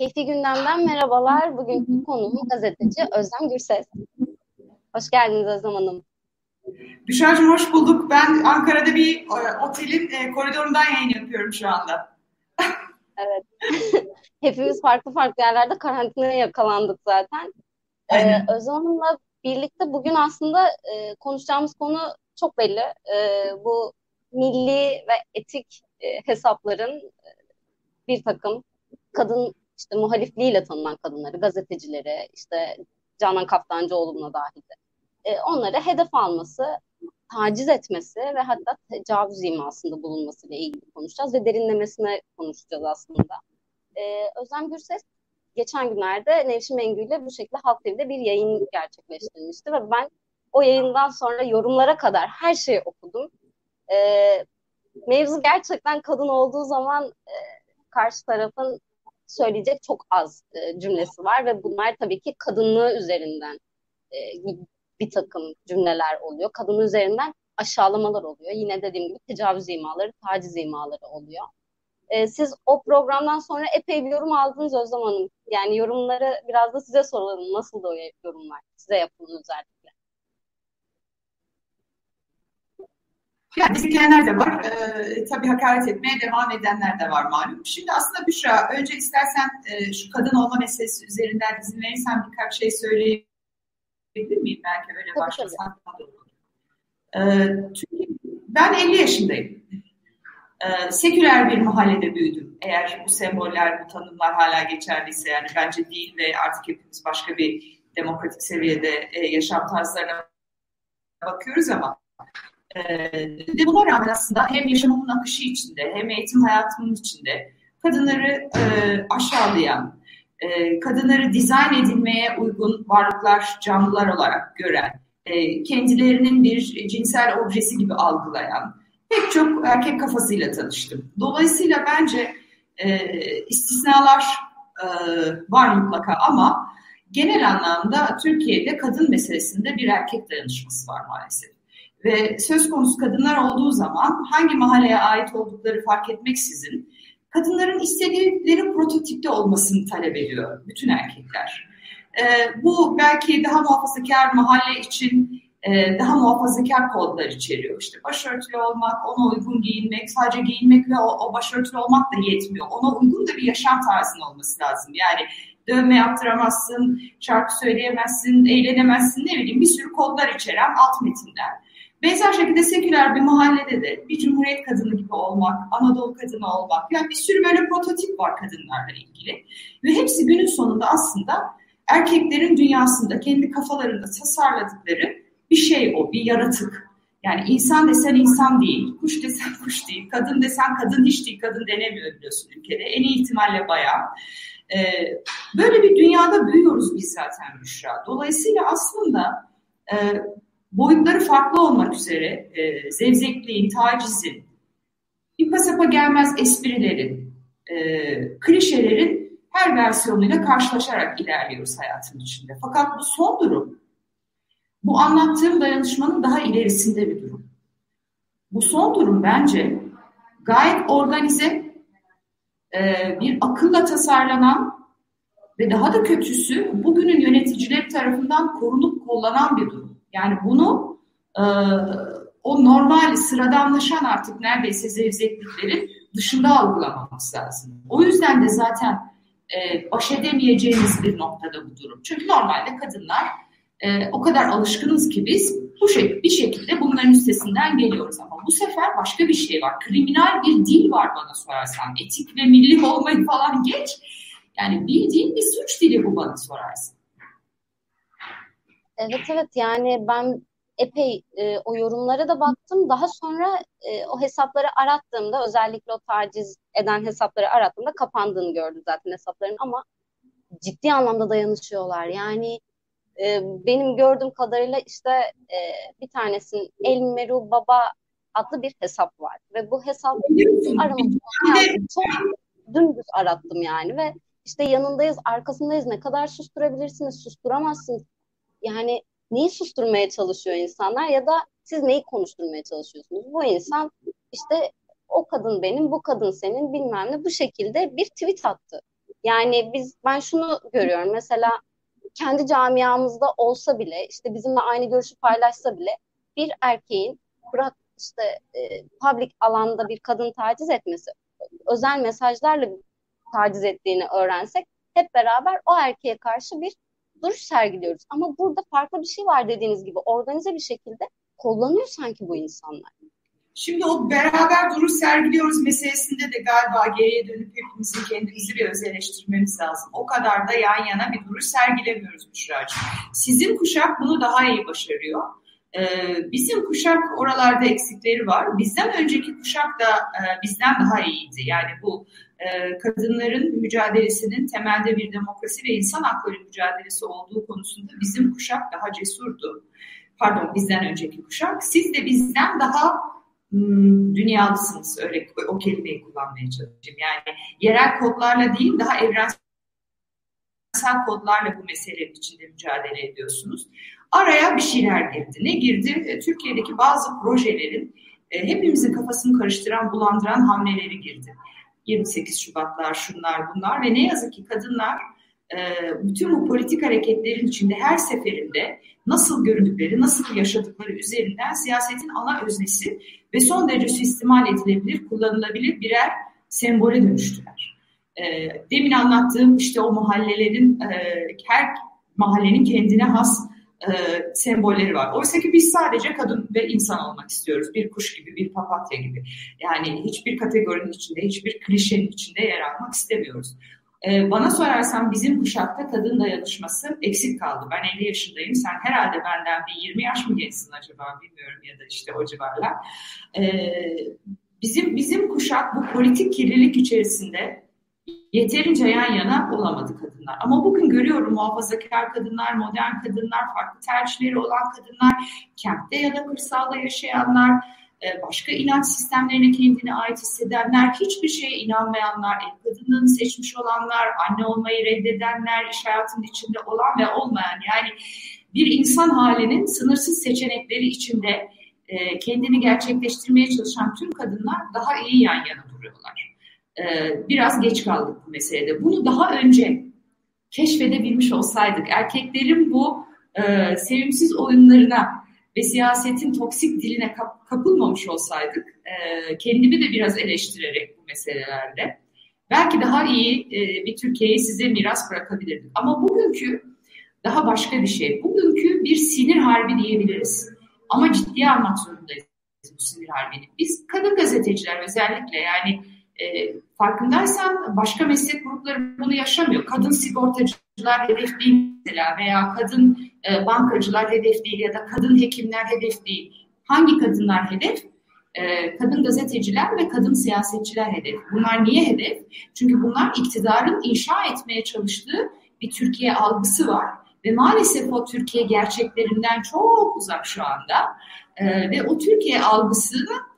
Keyfi Gündem'den merhabalar. Bugünkü konuğum gazeteci Özlem Gürses. Hoş geldiniz Özlem Hanım. Büşra'cığım hoş bulduk. Ben Ankara'da bir e, otelin e, koridorundan yayın yapıyorum şu anda. evet. Hepimiz farklı farklı yerlerde karantinaya yakalandık zaten. Ee, Özlem Hanım'la birlikte bugün aslında e, konuşacağımız konu çok belli. E, bu milli ve etik e, hesapların e, bir takım kadın işte muhalifliğiyle tanınan kadınları, gazetecileri, işte Canan Kaftancıoğlu'na dahil e, onları hedef alması, taciz etmesi ve hatta tecavüz imasında bulunmasıyla ilgili konuşacağız ve derinlemesine konuşacağız aslında. E, Özlem Gürses geçen günlerde Nevşin Mengü ile bu şekilde Halk TV'de bir yayın gerçekleştirmişti ve ben o yayından sonra yorumlara kadar her şeyi okudum. E, mevzu gerçekten kadın olduğu zaman e, karşı tarafın söyleyecek çok az e, cümlesi var ve bunlar tabii ki kadınlığı üzerinden e, bir takım cümleler oluyor. Kadın üzerinden aşağılamalar oluyor. Yine dediğim gibi tecavüz imaları, taciz imaları oluyor. E, siz o programdan sonra epey bir yorum aldınız Özlem Hanım. Yani yorumları biraz da size soralım. Nasıl da yorumlar? Size yapılan özellikle. Yani izleyenler de var. Ee, tabii hakaret etmeye devam edenler de var malum. Şimdi aslında Büşra, önce istersen e, şu kadın olma meselesi üzerinden izin verirsen birkaç şey söyleyebilir miyim? Belki öyle olur. Ee, çünkü ben 50 yaşındayım. Ee, seküler bir mahallede büyüdüm. Eğer bu semboller, bu tanımlar hala geçerliyse yani bence değil ve artık hepimiz başka bir demokratik seviyede e, yaşam tarzlarına bakıyoruz ama e, buna rağmen aslında hem yaşamımın akışı içinde hem eğitim hayatımın içinde kadınları e, aşağılayan, e, kadınları dizayn edilmeye uygun varlıklar, canlılar olarak gören, e, kendilerinin bir cinsel objesi gibi algılayan pek çok erkek kafasıyla tanıştım. Dolayısıyla bence e, istisnalar e, var mutlaka ama genel anlamda Türkiye'de kadın meselesinde bir erkek dayanışması var maalesef. Ve söz konusu kadınlar olduğu zaman hangi mahalleye ait oldukları fark etmeksizin kadınların istedikleri prototipte olmasını talep ediyor bütün erkekler. Ee, bu belki daha muhafazakar mahalle için e, daha muhafazakar kodlar içeriyor. İşte başörtülü olmak, ona uygun giyinmek, sadece giyinmek ve o, o başörtülü olmak da yetmiyor. Ona uygun da bir yaşam tarzının olması lazım. Yani dövme yaptıramazsın, şarkı söyleyemezsin, eğlenemezsin ne bileyim bir sürü kodlar içeren alt metinler. Benzer şekilde seküler bir mahallede de bir cumhuriyet kadını gibi olmak, Anadolu kadını olmak, yani bir sürü böyle prototip var kadınlarla ilgili. Ve hepsi günün sonunda aslında erkeklerin dünyasında, kendi kafalarında tasarladıkları bir şey o, bir yaratık. Yani insan desen insan değil, kuş desen kuş değil, kadın desen kadın hiç değil, kadın denemiyor biliyorsun ülkede. En iyi ihtimalle bayağı. Ee, böyle bir dünyada büyüyoruz biz zaten Büşra. Dolayısıyla aslında e, boyutları farklı olmak üzere e, zevzekliğin, tacizin, bir pasapa gelmez esprilerin, e, klişelerin her versiyonuyla karşılaşarak ilerliyoruz hayatın içinde. Fakat bu son durum, bu anlattığım dayanışmanın daha ilerisinde bir durum. Bu son durum bence gayet organize, e, bir akılla tasarlanan ve daha da kötüsü bugünün yöneticileri tarafından korunup kollanan bir durum. Yani bunu e, o normal sıradanlaşan artık neredeyse zevzekliklerin dışında algılamamız lazım. O yüzden de zaten e, baş edemeyeceğimiz bir noktada bu durum. Çünkü normalde kadınlar e, o kadar alışkınız ki biz bu şey, bir şekilde bunların üstesinden geliyoruz. Ama bu sefer başka bir şey var. Kriminal bir dil var bana sorarsan. Etik ve milli olmayı falan geç. Yani bildiğin bir suç dili bu bana sorarsan. Evet evet yani ben epey e, o yorumlara da baktım. Daha sonra e, o hesapları arattığımda özellikle o taciz eden hesapları arattığımda kapandığını gördüm zaten hesapların ama ciddi anlamda dayanışıyorlar. Yani e, benim gördüğüm kadarıyla işte e, bir tanesinin Elmeru Baba adlı bir hesap var ve bu hesap aramak çok dümdüz arattım yani ve işte yanındayız, arkasındayız. Ne kadar susturabilirsiniz, susturamazsınız yani neyi susturmaya çalışıyor insanlar ya da siz neyi konuşturmaya çalışıyorsunuz? Bu insan işte o kadın benim, bu kadın senin bilmem ne bu şekilde bir tweet attı. Yani biz ben şunu görüyorum mesela kendi camiamızda olsa bile işte bizimle aynı görüşü paylaşsa bile bir erkeğin bırak işte e, public alanda bir kadın taciz etmesi, özel mesajlarla taciz ettiğini öğrensek hep beraber o erkeğe karşı bir duruş sergiliyoruz. Ama burada farklı bir şey var dediğiniz gibi organize bir şekilde kullanıyor sanki bu insanlar. Şimdi o beraber duruş sergiliyoruz meselesinde de galiba geriye dönüp hepimizin kendimizi bir öz eleştirmemiz lazım. O kadar da yan yana bir duruş sergilemiyoruz Büşra'cığım. Sizin kuşak bunu daha iyi başarıyor. Ee, bizim kuşak oralarda eksikleri var. Bizden önceki kuşak da e, bizden daha iyiydi. Yani bu e, kadınların mücadelesinin temelde bir demokrasi ve insan hakları mücadelesi olduğu konusunda bizim kuşak daha cesurdu. Pardon bizden önceki kuşak. Siz de bizden daha hmm, dünyalısınız. Öyle o kelimeyi kullanmaya çalışayım. Yani yerel kodlarla değil daha evrensel kodlarla bu meselenin içinde mücadele ediyorsunuz. Araya bir şeyler girdi. Ne girdi? E, Türkiye'deki bazı projelerin e, hepimizin kafasını karıştıran, bulandıran hamleleri girdi. 28 Şubatlar, şunlar bunlar ve ne yazık ki kadınlar e, bütün bu politik hareketlerin içinde her seferinde nasıl göründükleri, nasıl yaşadıkları üzerinden siyasetin ana öznesi ve son derece suistimal edilebilir, kullanılabilir birer sembole dönüştüler. Demin anlattığım işte o mahallelerin, her mahallenin kendine has e, sembolleri var. Oysa ki biz sadece kadın ve insan olmak istiyoruz. Bir kuş gibi, bir papatya gibi. Yani hiçbir kategorinin içinde, hiçbir klişenin içinde yer almak istemiyoruz. E, bana sorarsan bizim kuşakta kadın dayanışması eksik kaldı. Ben 50 yaşındayım. Sen herhalde benden bir 20 yaş mı gençsin acaba bilmiyorum ya da işte o civarlar. E, bizim bizim kuşak bu politik kirlilik içerisinde yeterince yan yana olamadı kadınlar. Ama bugün görüyorum muhafazakar kadınlar, modern kadınlar, farklı tercihleri olan kadınlar, kentte ya da kırsalda yaşayanlar, e, başka inanç sistemlerine kendine ait hissedenler, hiçbir şeye inanmayanlar, ev kadınlığını seçmiş olanlar, anne olmayı reddedenler, iş hayatının içinde olan ve olmayan yani bir insan halinin sınırsız seçenekleri içinde e, kendini gerçekleştirmeye çalışan tüm kadınlar daha iyi yan yana duruyorlar. Ee, biraz geç kaldık bu meselede. Bunu daha önce keşfedebilmiş olsaydık, erkeklerin bu e, sevimsiz oyunlarına ve siyasetin toksik diline kap, kapılmamış olsaydık, e, kendimi de biraz eleştirerek bu meselelerde, belki daha iyi e, bir Türkiye'yi size miras bırakabilirdik. Ama bugünkü daha başka bir şey. Bugünkü bir sinir harbi diyebiliriz. Ama ciddiye almak zorundayız bu sinir harbini. Biz kadın gazeteciler özellikle yani e, farkındaysan başka meslek grupları bunu yaşamıyor. Kadın sigortacılar hedef değil mesela veya kadın e, bankacılar hedef değil ya da kadın hekimler hedef değil. Hangi kadınlar hedef? E, kadın gazeteciler ve kadın siyasetçiler hedef. Bunlar niye hedef? Çünkü bunlar iktidarın inşa etmeye çalıştığı bir Türkiye algısı var. Ve maalesef o Türkiye gerçeklerinden çok uzak şu anda. E, ve o Türkiye algısını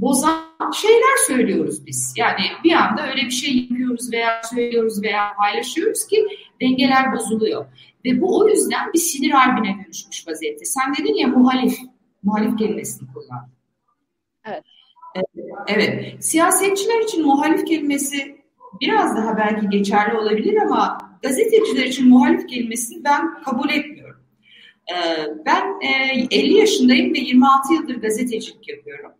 bozan şeyler söylüyoruz biz. Yani bir anda öyle bir şey yapıyoruz veya söylüyoruz veya paylaşıyoruz ki dengeler bozuluyor. Ve bu o yüzden bir sinir harbine dönüşmüş vaziyette. Sen dedin ya muhalif, muhalif kelimesini kullandın. Evet. Evet. Siyasetçiler için muhalif kelimesi biraz daha belki geçerli olabilir ama gazeteciler için muhalif kelimesini ben kabul etmiyorum. Ee, ben 50 yaşındayım ve 26 yıldır gazetecilik yapıyorum.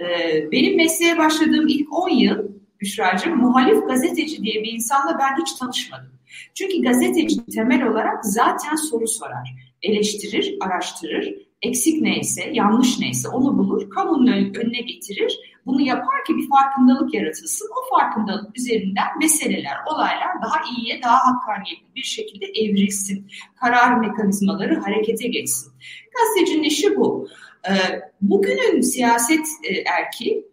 Ee, benim mesleğe başladığım ilk 10 yıl Büşra'cığım muhalif gazeteci diye bir insanla ben hiç tanışmadım. Çünkü gazeteci temel olarak zaten soru sorar, eleştirir, araştırır, eksik neyse, yanlış neyse onu bulur, kamunun önüne getirir. Bunu yapar ki bir farkındalık yaratılsın. O farkındalık üzerinden meseleler, olaylar daha iyiye, daha hakkaniyetli bir şekilde evrilsin. Karar mekanizmaları harekete geçsin. Gazetecinin işi bu. Ee, bugünün siyaset e, erki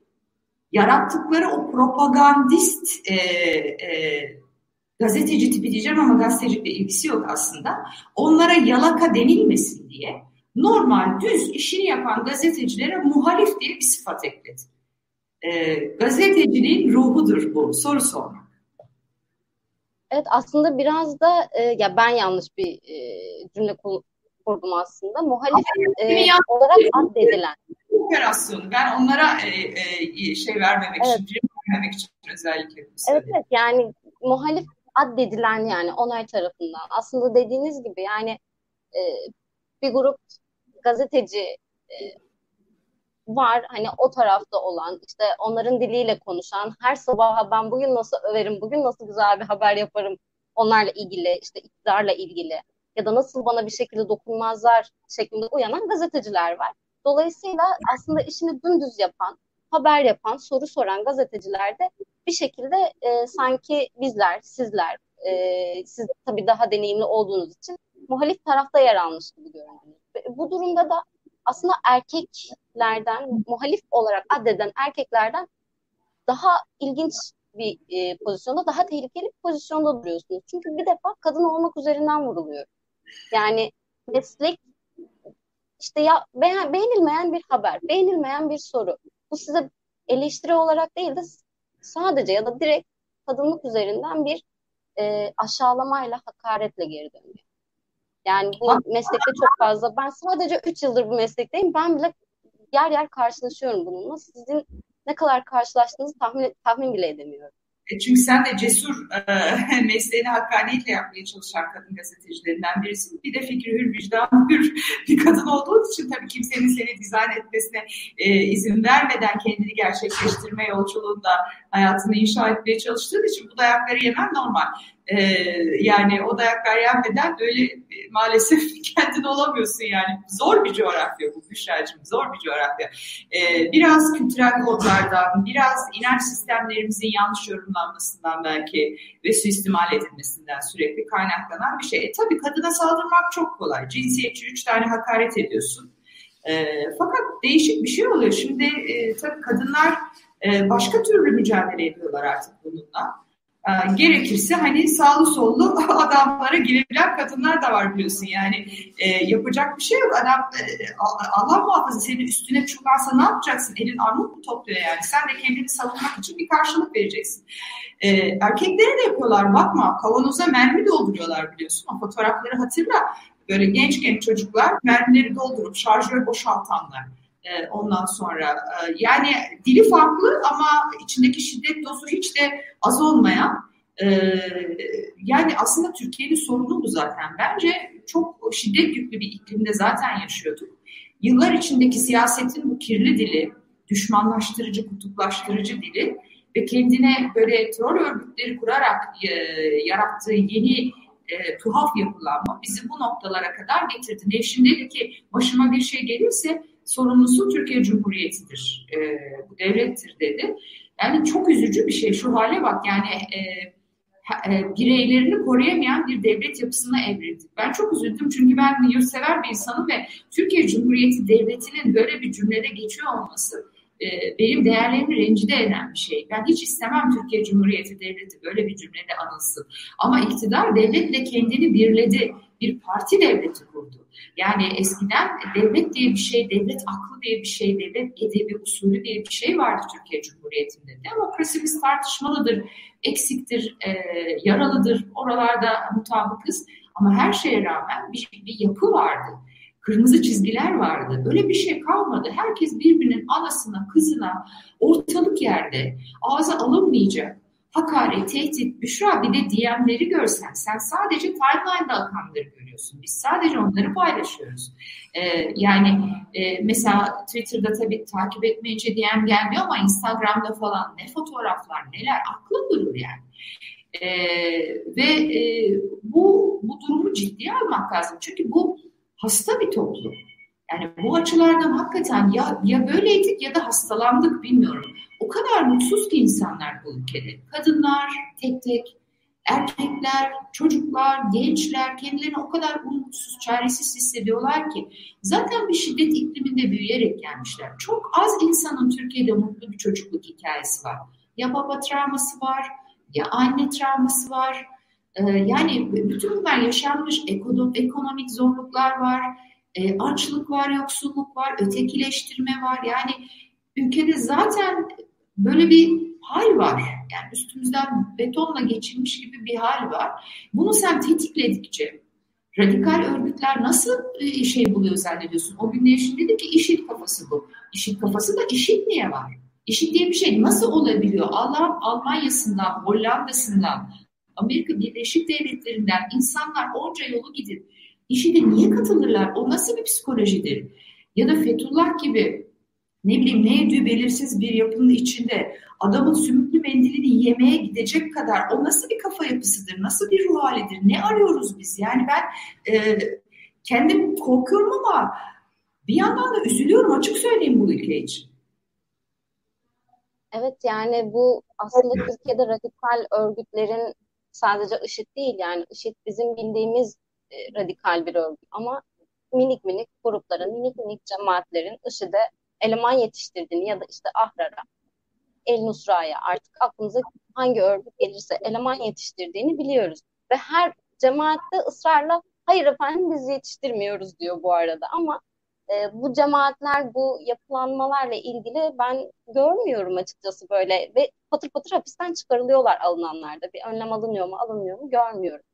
yarattıkları o propagandist e, e, gazeteci tipi diyeceğim ama gazetecilikle ilgisi yok aslında. Onlara yalaka denilmesin diye normal düz işini yapan gazetecilere muhalif diye bir sıfat ekledi. E, gazeteciliğin ruhudur bu soru sormak. Evet aslında biraz da e, ya ben yanlış bir e, cümle kurdum aslında. Muhalif e, olarak addedilen. Operasyonu. Ben onlara e, e, şey vermemek evet. için, vermemek için özellikle Evet, evet yani muhalif addedilen yani onay tarafından. Aslında dediğiniz gibi yani e, bir grup gazeteci e, var hani o tarafta olan işte onların diliyle konuşan her sabah ben bugün nasıl överim bugün nasıl güzel bir haber yaparım onlarla ilgili işte iktidarla ilgili ya da nasıl bana bir şekilde dokunmazlar şeklinde uyanan gazeteciler var. Dolayısıyla aslında işini dümdüz yapan, haber yapan, soru soran gazeteciler de bir şekilde e, sanki bizler, sizler, e, siz tabii daha deneyimli olduğunuz için muhalif tarafta yer almış gibi görünüyor. Bu durumda da aslında erkeklerden, muhalif olarak addeden erkeklerden daha ilginç bir e, pozisyonda, daha tehlikeli bir pozisyonda duruyorsunuz. Çünkü bir defa kadın olmak üzerinden vuruluyor. Yani meslek işte ya beğen, beğenilmeyen bir haber, beğenilmeyen bir soru. Bu size eleştiri olarak değil de sadece ya da direkt kadınlık üzerinden bir e, aşağılamayla, hakaretle geri dönüyor. Yani bu meslekte çok fazla. Ben sadece 3 yıldır bu meslekteyim. Ben bile yer yer karşılaşıyorum bununla. Sizin ne kadar karşılaştığınızı tahmin, tahmin bile edemiyorum. E, çünkü sen de cesur e, mesleğini hakkaniyetle yapmaya çalışan kadın gazetecilerinden birisin. Bir de fikri hür, vicdan hür bir kadın olduğun için tabii kimsenin seni dizayn etmesine e, izin vermeden kendini gerçekleştirme yolculuğunda hayatını inşa etmeye çalıştığın için bu dayakları yemen normal. Ee, yani o dayaklar yenmeden öyle e, maalesef kendin olamıyorsun yani. Zor bir coğrafya bu Büşra'cığım, zor bir coğrafya. Ee, biraz kültürel kodlardan, biraz inanç sistemlerimizin yanlış yorumlanmasından belki ve suistimal edilmesinden sürekli kaynaklanan bir şey. E, tabii kadına saldırmak çok kolay. Cinsiyetçi üç tane hakaret ediyorsun. E, fakat değişik bir şey oluyor. Şimdi e, tabii kadınlar e, başka türlü mücadele ediyorlar artık bununla. Ee, gerekirse hani sağlı sollu adamlara girebilen kadınlar da var biliyorsun. Yani e, yapacak bir şey yok. Adam e, Allah muhafaza senin üstüne çukarsa ne yapacaksın? Elin armut mu topluyor yani? Sen de kendini savunmak için bir karşılık vereceksin. E, erkeklere de yapıyorlar. Bakma kavanoza mermi dolduruyorlar biliyorsun. O fotoğrafları hatırla. Böyle genç genç çocuklar mermileri doldurup şarjör boşaltanlar e, ondan sonra. E, yani dili farklı ama içindeki şiddet dozu hiç de az olmayan e, yani aslında Türkiye'nin sorunu bu zaten. Bence çok şiddet yüklü bir iklimde zaten yaşıyorduk. Yıllar içindeki siyasetin bu kirli dili, düşmanlaştırıcı, kutuplaştırıcı dili ve kendine böyle terör örgütleri kurarak e, yarattığı yeni e, tuhaf yapılanma bizi bu noktalara kadar getirdi. Nevşin dedi ki başıma bir şey gelirse sorumlusu Türkiye Cumhuriyeti'dir, e, bu devlettir dedi. Yani çok üzücü bir şey şu hale bak yani e, e, bireylerini koruyamayan bir devlet yapısına evrildik. Ben çok üzüldüm çünkü ben yurtsever bir insanım ve Türkiye Cumhuriyeti Devleti'nin böyle bir cümlede geçiyor olması e, benim değerlerimi rencide eden bir şey. Ben hiç istemem Türkiye Cumhuriyeti Devleti böyle bir cümlede anılsın. Ama iktidar devletle kendini birledi. Bir parti devleti kurdu. Yani eskiden devlet diye bir şey, devlet aklı diye bir şey, devlet edebi usulü diye bir şey vardı Türkiye Cumhuriyeti'nde. Demokrasimiz tartışmalıdır, eksiktir, e, yaralıdır. Oralarda mutabıkız. Ama her şeye rağmen bir, bir yapı vardı. Kırmızı çizgiler vardı. Öyle bir şey kalmadı. Herkes birbirinin anasına, kızına ortalık yerde ağza alınmayacak hakaret, tehdit, Büşra bir de DM'leri görsen sen sadece timeline'da akanları görüyorsun. Biz sadece onları paylaşıyoruz. Ee, yani e, mesela Twitter'da tabii takip etmeyince DM gelmiyor ama Instagram'da falan ne fotoğraflar neler aklın durur yani. Ee, ve e, bu, bu durumu ciddiye almak lazım. Çünkü bu hasta bir toplum. Yani bu açılardan hakikaten ya, ya böyleydik ya da hastalandık bilmiyorum. O kadar mutsuz ki insanlar bu ülkede. Kadınlar tek tek, erkekler, çocuklar, gençler kendilerini o kadar umutsuz, çaresiz hissediyorlar ki zaten bir şiddet ikliminde büyüyerek gelmişler. Çok az insanın Türkiye'de mutlu bir çocukluk hikayesi var. Ya baba travması var, ya anne travması var. Ee, yani bütün bunlar yaşanmış ekonomik zorluklar var e, açlık var, yoksulluk var, ötekileştirme var. Yani ülkede zaten böyle bir hal var. Yani üstümüzden betonla geçilmiş gibi bir hal var. Bunu sen tetikledikçe radikal örgütler nasıl e, şey buluyor zannediyorsun? O gün Nevşin dedi ki işit kafası bu. İşit kafası da işit niye var? İşit diye bir şey nasıl olabiliyor? Allah Almanya'sından, Hollanda'sından, Amerika Birleşik Devletleri'nden insanlar onca yolu gidip işe niye katılırlar? O nasıl bir psikolojidir? Ya da Fethullah gibi ne bileyim ne yediği belirsiz bir yapının içinde adamın sümüklü mendilini yemeye gidecek kadar o nasıl bir kafa yapısıdır, nasıl bir ruh halidir, ne arıyoruz biz? Yani ben e, kendim korkuyorum ama bir yandan da üzülüyorum açık söyleyeyim bu ülke için. Evet yani bu aslında Türkiye'de radikal örgütlerin sadece IŞİD değil yani IŞİD bizim bildiğimiz e, radikal bir örgüt ama minik minik grupların, minik minik cemaatlerin IŞİD'e eleman yetiştirdiğini ya da işte Ahrar'a, El Nusra'ya artık aklımıza hangi örgüt gelirse eleman yetiştirdiğini biliyoruz. Ve her cemaatte ısrarla hayır efendim biz yetiştirmiyoruz diyor bu arada ama e, bu cemaatler, bu yapılanmalarla ilgili ben görmüyorum açıkçası böyle ve patır patır hapisten çıkarılıyorlar alınanlarda. Bir önlem alınıyor mu, alınmıyor mu görmüyorum.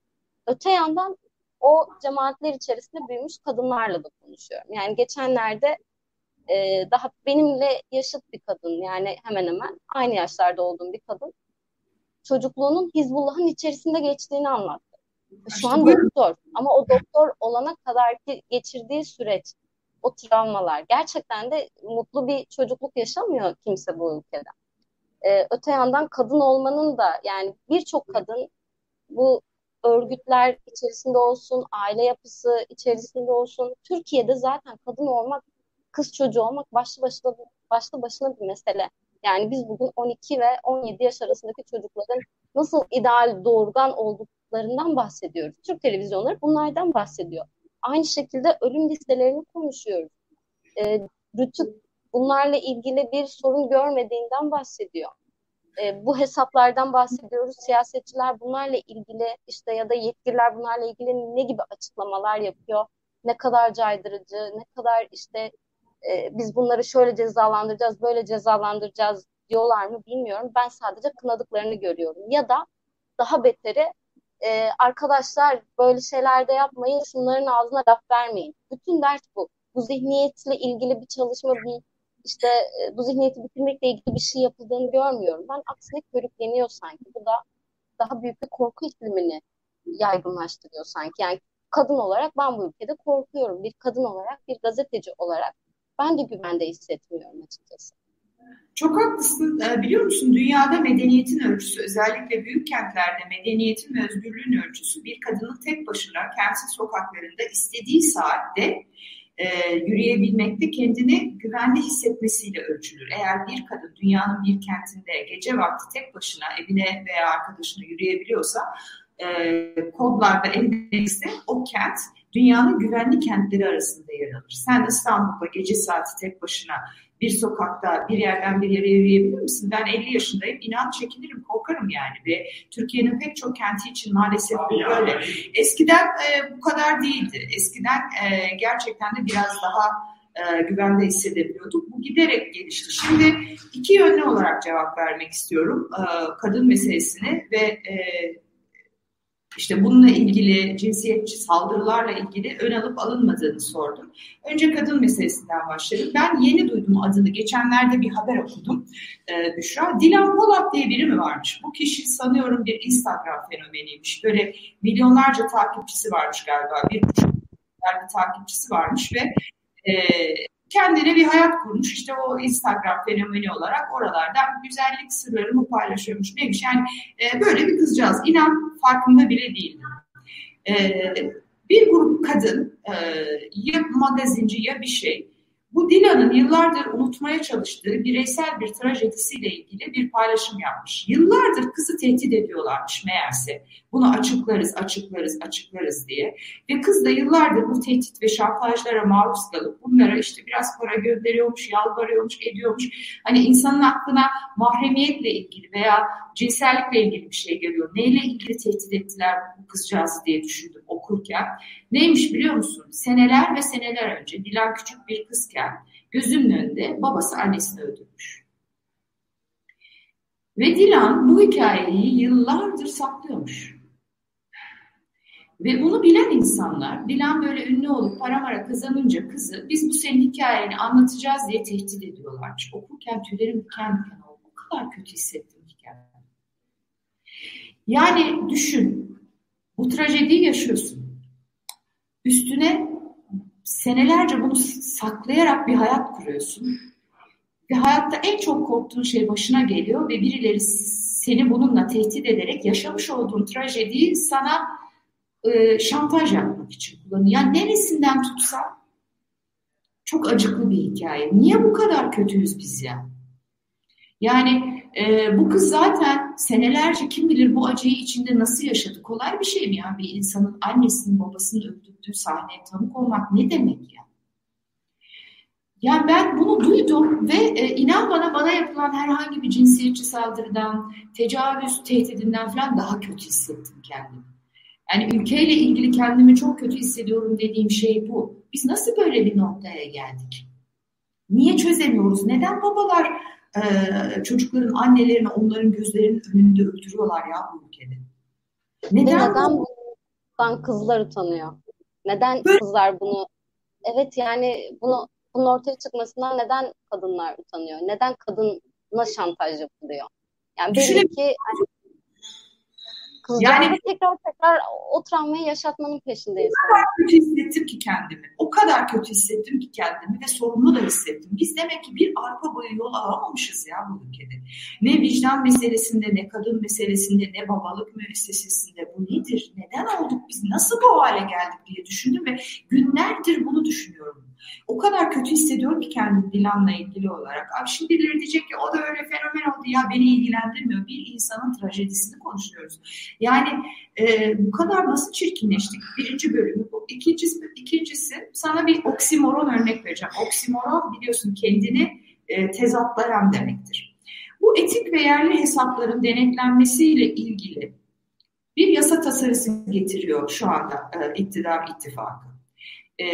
Öte yandan o cemaatler içerisinde büyümüş kadınlarla da konuşuyorum. Yani geçenlerde e, daha benimle yaşıt bir kadın yani hemen hemen aynı yaşlarda olduğum bir kadın çocukluğunun Hizbullah'ın içerisinde geçtiğini anlattı. Şu an doktor ama o doktor olana kadar ki geçirdiği süreç, o travmalar gerçekten de mutlu bir çocukluk yaşamıyor kimse bu ülkede. Ee, öte yandan kadın olmanın da yani birçok kadın bu örgütler içerisinde olsun, aile yapısı içerisinde olsun. Türkiye'de zaten kadın olmak, kız çocuğu olmak başlı başına başlı başına bir mesele. Yani biz bugün 12 ve 17 yaş arasındaki çocukların nasıl ideal doğurgan olduklarından bahsediyoruz. Türk televizyonları bunlardan bahsediyor. Aynı şekilde ölüm listelerini konuşuyoruz. E, Rütük bunlarla ilgili bir sorun görmediğinden bahsediyor e, bu hesaplardan bahsediyoruz. Siyasetçiler bunlarla ilgili işte ya da yetkililer bunlarla ilgili ne gibi açıklamalar yapıyor? Ne kadar caydırıcı, ne kadar işte e, biz bunları şöyle cezalandıracağız, böyle cezalandıracağız diyorlar mı bilmiyorum. Ben sadece kınadıklarını görüyorum. Ya da daha beteri e, arkadaşlar böyle şeyler de yapmayın, şunların ağzına laf vermeyin. Bütün dert bu. Bu zihniyetle ilgili bir çalışma, bir işte e, bu zihniyeti bitirmekle ilgili bir şey yapıldığını görmüyorum. Ben aksine körükleniyor sanki. Bu da daha büyük bir korku iklimini yaygınlaştırıyor sanki. Yani kadın olarak ben bu ülkede korkuyorum. Bir kadın olarak, bir gazeteci olarak ben de güvende hissetmiyorum açıkçası. Çok haklısın. Ee, biliyor musun dünyada medeniyetin ölçüsü özellikle büyük kentlerde medeniyetin ve özgürlüğün ölçüsü bir kadının tek başına kentin sokaklarında istediği saatte e, yürüyebilmekte kendini güvende hissetmesiyle ölçülür. Eğer bir kadın dünyanın bir kentinde gece vakti tek başına evine veya arkadaşına yürüyebiliyorsa e, kodlarda endekste o kent dünyanın güvenli kentleri arasında yer alır. Sen İstanbul'da gece saati tek başına bir sokakta bir yerden bir yere yürüyebilir misin? Ben 50 yaşındayım. İnan çekinirim, korkarım yani. Ve Türkiye'nin pek çok kenti için maalesef bu böyle. Eskiden e, bu kadar değildi. Eskiden e, gerçekten de biraz daha e, güvende hissedebiliyorduk. Bu giderek gelişti. Şimdi iki yönlü olarak cevap vermek istiyorum. E, kadın meselesini ve e, işte bununla ilgili cinsiyetçi saldırılarla ilgili ön alıp alınmadığını sordum. Önce kadın meselesinden başlayalım. Ben yeni duydum adını. Geçenlerde bir haber okudum e, Büşra. Dilan Polat diye biri mi varmış? Bu kişi sanıyorum bir Instagram fenomeniymiş. Böyle milyonlarca takipçisi varmış galiba. Bir buçuk bir takipçisi varmış ve e, kendine bir hayat kurmuş. İşte o Instagram fenomeni olarak oralardan güzellik sırlarını paylaşıyormuş. Neymiş yani e, böyle bir kızcağız. İnan farkında bile değildim. E, bir grup kadın e, ya magazinci ya bir şey bu Dilan'ın yıllardır unutmaya çalıştığı bireysel bir trajedisiyle ilgili bir paylaşım yapmış. Yıllardır kızı tehdit ediyorlarmış meğerse. Bunu açıklarız, açıklarız, açıklarız diye. Ve kız da yıllardır bu tehdit ve şantajlara maruz kalıp bunlara işte biraz para gönderiyormuş, yalvarıyormuş, ediyormuş. Hani insanın aklına mahremiyetle ilgili veya cinsellikle ilgili bir şey geliyor. Neyle ilgili tehdit ettiler bu kızcağızı diye düşündüm okurken. Neymiş biliyor musun? Seneler ve seneler önce Dilan küçük bir kızken gözümün önünde babası annesini öldürmüş. Ve Dilan bu hikayeyi yıllardır saklıyormuş. Ve bunu bilen insanlar, Dilan böyle ünlü olup para mara kazanınca kızı biz bu senin hikayeni anlatacağız diye tehdit ediyorlarmış. Okurken tüylerim diken diken oldu. O kadar kötü hissettim hikayeyi. Yani düşün, bu trajediyi yaşıyorsun. Üstüne senelerce bunu saklayarak bir hayat kuruyorsun. Ve hayatta en çok korktuğun şey başına geliyor ve birileri seni bununla tehdit ederek yaşamış olduğun trajediyi sana e, şantaj yapmak için kullanıyor. Yani neresinden tutsa çok acıklı bir hikaye. Niye bu kadar kötüyüz biz ya? Yani e, bu kız zaten senelerce kim bilir bu acıyı içinde nasıl yaşadı. Kolay bir şey mi ya? Bir insanın annesinin babasının öldürdüğü sahneye tanık olmak ne demek ya? Yani ben bunu duydum ve e, inan bana bana yapılan herhangi bir cinsiyetçi saldırıdan, tecavüz tehdidinden falan daha kötü hissettim kendimi. Yani ülkeyle ilgili kendimi çok kötü hissediyorum dediğim şey bu. Biz nasıl böyle bir noktaya geldik? Niye çözemiyoruz? Neden babalar e, çocukların annelerini onların gözlerinin önünde öldürüyorlar ya bu ülkede? Neden, neden bundan kızlar utanıyor? Neden böyle... kızlar bunu Evet yani bunu bunun ortaya çıkmasından neden kadınlar utanıyor? Neden kadına şantaj yapılıyor? Yani belli ki Kızcağızı yani, tekrar tekrar o travmayı yaşatmanın peşindeyiz. O kadar kötü hissettim ki kendimi. O kadar kötü hissettim ki kendimi ve sorumlu da hissettim. Biz demek ki bir arpa boyu yol alamamışız ya bu ülkede. Ne vicdan meselesinde, ne kadın meselesinde, ne babalık müessesesinde bu nedir? Neden olduk biz? Nasıl bu hale geldik diye düşündüm ve günlerdir bunu düşünüyorum. O kadar kötü hissediyorum ki kendimi Dilan'la ilgili olarak. Abi şimdi birileri diyecek ki o da öyle fenomen oldu ya beni ilgilendirmiyor. Bir insanın trajedisini konuşuyoruz. Yani e, bu kadar nasıl çirkinleştik? Birinci bölümü bu. İkincisi, ikincisi sana bir oksimoron örnek vereceğim. Oksimoron biliyorsun kendini e, tezatlayan demektir. Bu etik ve yerli hesapların denetlenmesiyle ilgili bir yasa tasarısı getiriyor şu anda e, iktidar ittifakı. E,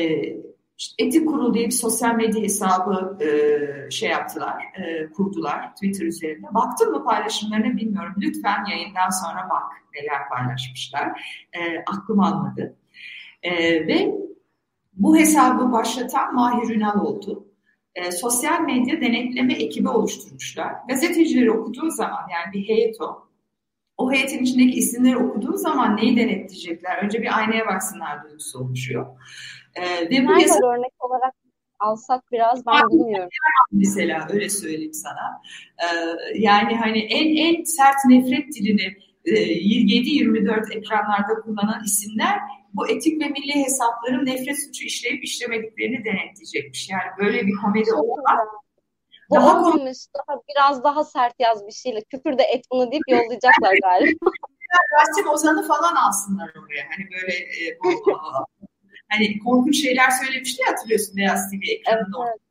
işte etik kurul diye bir sosyal medya hesabı e, şey yaptılar, e, kurdular Twitter üzerinde. Baktın mı paylaşımlarına bilmiyorum. Lütfen yayından sonra bak neler paylaşmışlar. E, aklım almadı. E, ve bu hesabı başlatan Mahir Ünal oldu. E, sosyal medya denetleme ekibi oluşturmuşlar. Gazetecileri okuduğu zaman yani bir heyet o. O heyetin içindeki isimleri okuduğu zaman neyi denetleyecekler? Önce bir aynaya baksınlar duygusu oluşuyor. Ee, ve bu yasa... örnek olarak alsak biraz ben Abi, bilmiyorum. Mesela öyle söyleyeyim sana. Ee, yani hani en en sert nefret dilini e, 7-24 ekranlarda kullanan isimler bu etik ve milli hesapların nefret suçu işleyip işlemediklerini denetleyecekmiş. Yani böyle bir komedi olmaz. Daha olmamış, daha biraz daha sert yaz bir şeyle küfür de et bunu deyip yollayacaklar galiba. Rasim Ozan'ı falan alsınlar oraya. Hani böyle e, bu hani korkunç şeyler söylemişti ya hatırlıyorsun Beyaz TV ekranında. Evet.